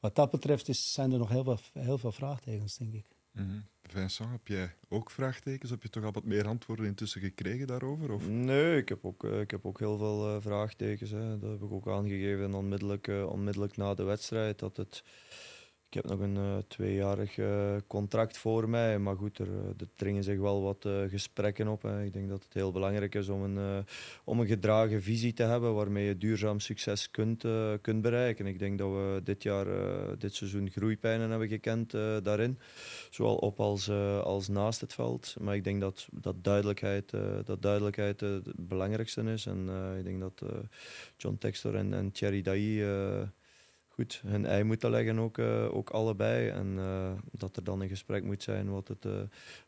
wat dat betreft is, zijn er nog heel veel, heel veel vraagtekens, denk ik. Mm. Vincent, heb jij ook vraagtekens? Heb je toch al wat meer antwoorden intussen gekregen daarover? Of? Nee, ik heb ook, uh, ik heb ook heel veel uh, vraagtekens. Hè. Dat heb ik ook aangegeven onmiddellijk, uh, onmiddellijk na de wedstrijd. Dat het, ik heb nog een tweejarig contract voor mij. Maar goed, er, er dringen zich wel wat gesprekken op. Ik denk dat het heel belangrijk is om een, om een gedragen visie te hebben waarmee je duurzaam succes kunt, kunt bereiken. Ik denk dat we dit jaar, dit seizoen groeipijnen hebben gekend daarin. Zowel op als, als naast het veld. Maar ik denk dat, dat duidelijkheid, dat duidelijkheid het belangrijkste is. En ik denk dat John Textor en, en Thierry Dailly goed hun ei moeten leggen, ook, uh, ook allebei. En uh, dat er dan een gesprek moet zijn wat het, uh,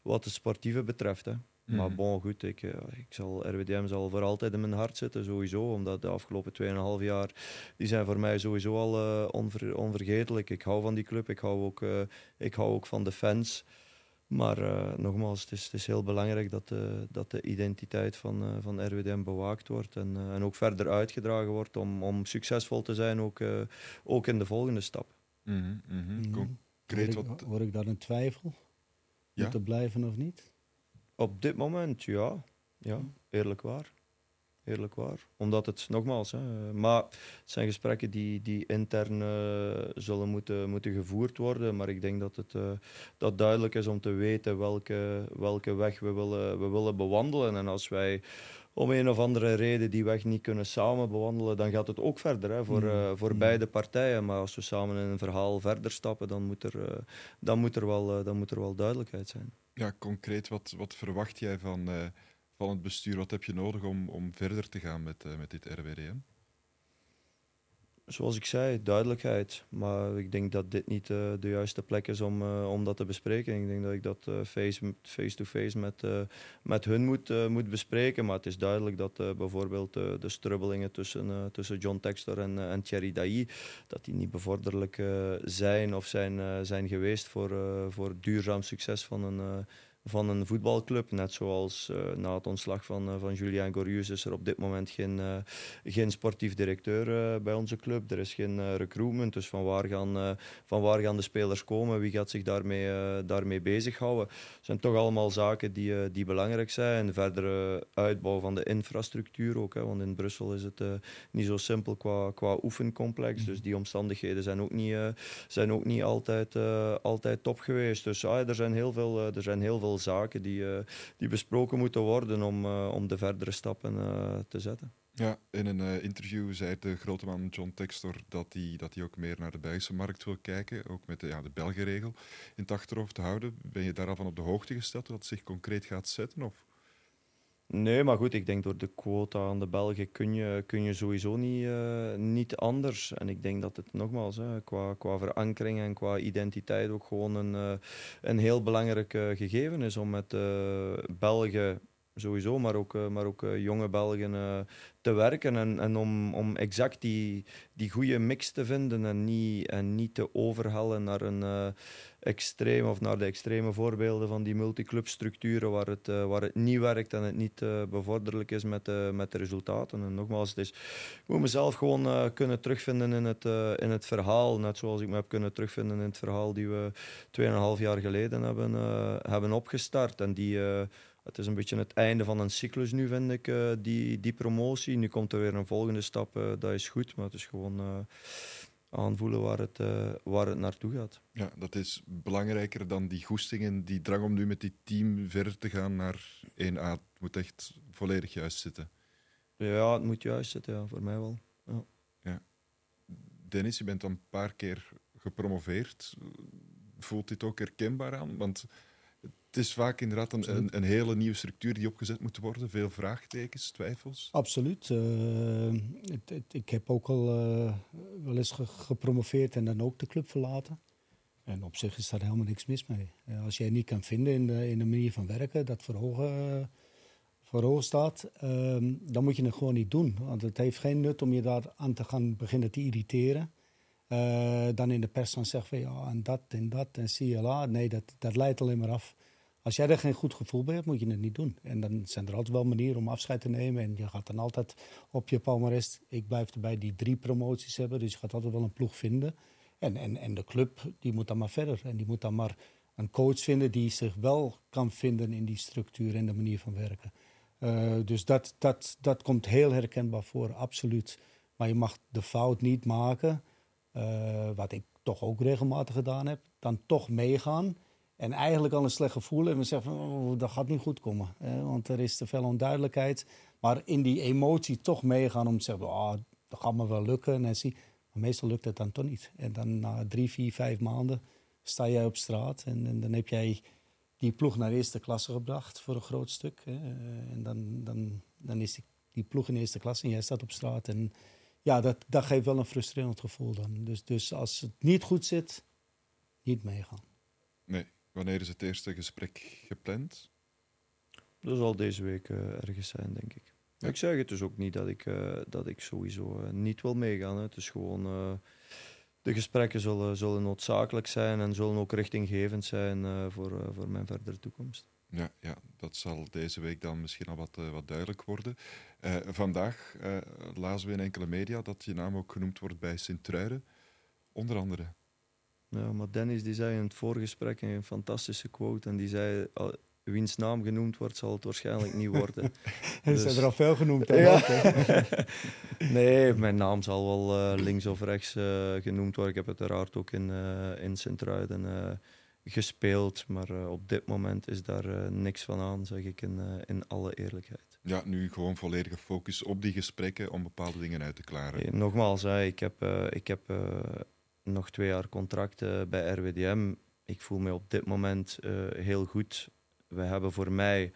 wat het sportieve betreft. Hè. Mm. Maar bon, goed, ik, ik zal, RWDM zal voor altijd in mijn hart zitten, sowieso. Omdat de afgelopen 2,5 jaar, die zijn voor mij sowieso al onver, onvergetelijk. Ik hou van die club, ik hou ook, ik hou ook van de fans. Maar uh, nogmaals, het is, het is, heel belangrijk dat de, dat de identiteit van, uh, van RWDM bewaakt wordt en, uh, en ook verder uitgedragen wordt om, om succesvol te zijn, ook, ook in de volgende stap. Mm -hmm, mm -hmm. Concreet word, ik, wat... word ik daar in twijfel? Ja? Om te blijven of niet? Op dit moment, ja. ja eerlijk waar. Eerlijk waar. Omdat het, nogmaals, hè, maar het zijn gesprekken die, die intern uh, zullen moeten, moeten gevoerd worden. Maar ik denk dat het uh, dat duidelijk is om te weten welke, welke weg we willen, we willen bewandelen. En als wij om een of andere reden die weg niet kunnen samen bewandelen, dan gaat het ook verder hè, voor, uh, voor mm. beide partijen. Maar als we samen in een verhaal verder stappen, dan moet er, dan moet er, wel, dan moet er wel duidelijkheid zijn. Ja, concreet, wat, wat verwacht jij van van het bestuur? Wat heb je nodig om, om verder te gaan met, uh, met dit RWDM? Zoals ik zei, duidelijkheid. Maar ik denk dat dit niet uh, de juiste plek is om, uh, om dat te bespreken. Ik denk dat ik dat face-to-face -face met, met hun moet, moet bespreken. Maar het is duidelijk dat bijvoorbeeld de strubbelingen tussen, tussen John Textor en, en Thierry Dailly, dat die niet bevorderlijk zijn of zijn, zijn geweest voor, voor duurzaam succes van een van een voetbalclub. Net zoals uh, na het ontslag van, uh, van Julien Gorius is er op dit moment geen, uh, geen sportief directeur bij onze club. Er is geen recruitment, dus van waar, gaan, van waar gaan de spelers komen? Wie gaat zich daarmee, daarmee bezighouden? Het zijn toch allemaal zaken die, die belangrijk zijn. Verdere uitbouw van de infrastructuur ook, hè, want in Brussel is het niet zo simpel qua, qua oefencomplex. Dus die omstandigheden zijn ook niet, zijn ook niet altijd, altijd top geweest. Dus ah, er, zijn heel veel, er zijn heel veel zaken die, uh, die besproken moeten worden om, uh, om de verdere stappen uh, te zetten. Ja, in een interview zei de grote man John Textor dat hij, dat ook meer naar de Belgische markt wil kijken, ook met de, ja, de Belgenregel in het achterhoofd te houden. Ben je daar al van op de hoogte gesteld dat het zich concreet gaat zetten? Of? Nee, maar goed, ik denk door de quota aan de Belgen kun je, kun je sowieso niet, uh, niet anders. En ik denk dat het nogmaals, qua, qua verankering en qua identiteit ook gewoon een, uh, een heel belangrijk gegeven is om met Belgen sowieso, maar ook, maar ook jonge Belgen te werken en, en om, om exact die, die goede mix te vinden en niet, en niet te overhellen naar een extreem of naar de extreme voorbeelden van die multiclubstructuren waar het, uh, waar het niet werkt en het niet uh, bevorderlijk is met, uh, met de resultaten. En nogmaals, het is, ik moet mezelf gewoon kunnen terugvinden in het, in het verhaal, net zoals ik me heb kunnen terugvinden in het verhaal die we 2,5 jaar geleden hebben, hebben opgestart en die het is een beetje het einde van een cyclus nu, vind ik, die, die promotie. Nu komt er weer een volgende stap, dat is goed, maar het is gewoon aanvoelen waar het, waar het naartoe gaat. Ja, dat is belangrijker dan die goesting en die drang om nu met die team verder te gaan naar 1A. Het moet echt volledig juist zitten. Ja, het moet juist zitten, ja, voor mij wel. Ja. ja. Dennis, je bent dan een paar keer gepromoveerd. Voelt dit ook herkenbaar aan? Want het is vaak inderdaad een, een, een, hele nieuwe structuur die opgezet moet worden. Veel vraagtekens, twijfels. Absoluut. Uh, het, het, ik heb ook al uh, wel eens gepromoveerd en dan ook de club verlaten. En op zich is daar helemaal niks mis mee. Uh, als jij niet kan vinden in de, in de manier van werken dat voor ogen, voor ogen staat, ehm, dan moet je het gewoon niet doen. Want het heeft geen nut om je daar aan te gaan beginnen te irriteren. dan in de pers dan zeggen van ja, en dat en dat en zie je la. Nee, dat, dat leidt alleen maar af. Als jij er geen goed gevoel bij hebt, moet je het niet doen. En dan zijn er altijd wel manieren om afscheid te nemen. En je gaat dan altijd op je palmarès. Ik blijf erbij die drie promoties hebben. Dus je gaat altijd wel een ploeg vinden. En, en, en de club die moet dan maar verder. En die moet dan maar een coach vinden die zich wel kan vinden in die structuur en de manier van werken. Uh, dus dat, dat, dat komt heel herkenbaar voor, absoluut. Maar je mag de fout niet maken, uh, wat ik toch ook regelmatig gedaan heb, dan toch meegaan en eigenlijk al een slecht gevoel. En zeggen van, oh, dat gaat niet goed komen. Hè? Want er is te veel onduidelijkheid. Maar in die emotie toch meegaan om te zeggen, oh, dat gaat me wel lukken. En zie, maar meestal lukt het dan toch niet. En dan na drie, vier, vijf maanden sta jij op straat. En, dan heb jij die ploeg naar eerste klasse gebracht voor een groot stuk. Hè? En dan, dan, dan is die, die ploeg in eerste klasse en jij staat op straat. En ja, dat, dat geeft wel een frustrerend gevoel dan. Dus, dus als het niet goed zit, niet meegaan. Nee. Wanneer is het eerste gesprek gepland? Dat zal deze week uh, ergens zijn, denk ik. Ik zeg het dus ook niet dat ik, uh, dat ik sowieso uh, niet wil meegaan. Hè. Het is gewoon... de gesprekken zullen, zullen noodzakelijk zijn en zullen ook richtinggevend zijn voor, voor mijn verdere toekomst. Ja, ja, dat zal deze week dan misschien al wat, wat duidelijk worden. vandaag lazen we in enkele media dat je naam ook genoemd wordt bij Sint-Truiden. Onder andere. Ja, maar Dennis die zei in het voorgesprek een fantastische quote. En die zei: wiens naam genoemd wordt, zal het waarschijnlijk niet worden. [LAUGHS] Er Dus- zijn er al veel genoemd. hè, Ja. ook, hè? [LAUGHS] nee, mijn naam zal wel eh, links of rechts eh, genoemd worden. Ik heb uiteraard ook in, eh in Sint-Truiden eh, gespeeld, maar op dit moment is daar eh, niks van aan, zeg ik in, eh, in alle eerlijkheid. Ja, nu gewoon volledige focus op die gesprekken om bepaalde dingen uit te klaren. Nogmaals, hè, ik heb, eh, ik heb eh, nog twee jaar contract bij RWDM. Ik voel me op dit moment eh, heel goed. We hebben voor mij,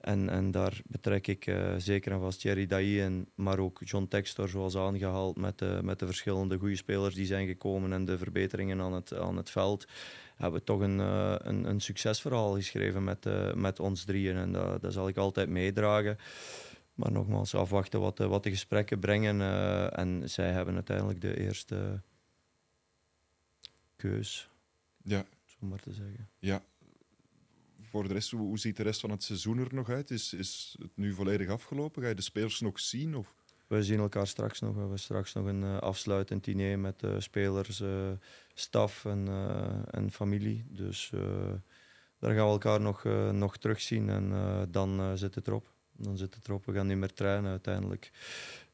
en, en daar betrek ik eh, zeker en vast Thierry Dailly in, maar ook John Textor, zoals aangehaald, met de, met de verschillende goede spelers die zijn gekomen en de verbeteringen aan het, aan het veld, hebben we toch een, eh, een, een succesverhaal geschreven met, met ons drieën. En dat, dat zal ik altijd meedragen. Maar nogmaals, afwachten wat de, wat de gesprekken brengen. en zij hebben uiteindelijk de eerste keus, Ja, maar te zeggen. ja. Voor de rest, hoe, hoe ziet de rest van het seizoen er nog uit? Is, is het nu volledig afgelopen? Ga je de spelers nog zien? Of? We zien elkaar straks nog. We hebben straks nog een eh, afsluitend diner met de spelers, eh, staf en, eh, en familie. Dus eh, daar gaan we elkaar nog, eh, nog terugzien en eh, dan eh, zit het erop. Dan zit het erop. We gaan niet meer trainen uiteindelijk.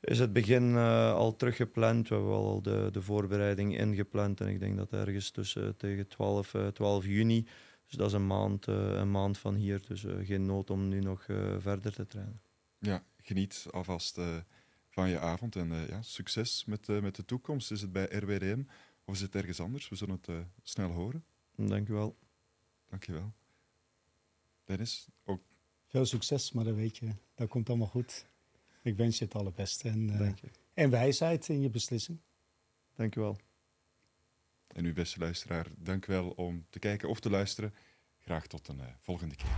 Is het begin eh, al teruggepland? We hebben wel al de, de voorbereiding ingepland. En ik denk dat ergens tussen tegen 12, eh, 12 juni. Dus dat is een maand, eh, een maand van hier. Dus eh, geen nood om nu nog eh, verder te trainen. Ja, geniet alvast eh, van je avond en eh, ja, succes met, eh, met de toekomst. Is het bij RWDM of is het ergens anders? We zullen het eh, snel horen. Dank u wel. Dankjewel. Dennis, ook Veel succes, maar dat weet je, dat komt allemaal goed. Ik wens je het allerbeste en, eh, je. en wijsheid in je beslissing. Dank u wel. En u, beste luisteraar, dank wel om te kijken of te luisteren. Graag tot een eh, volgende keer.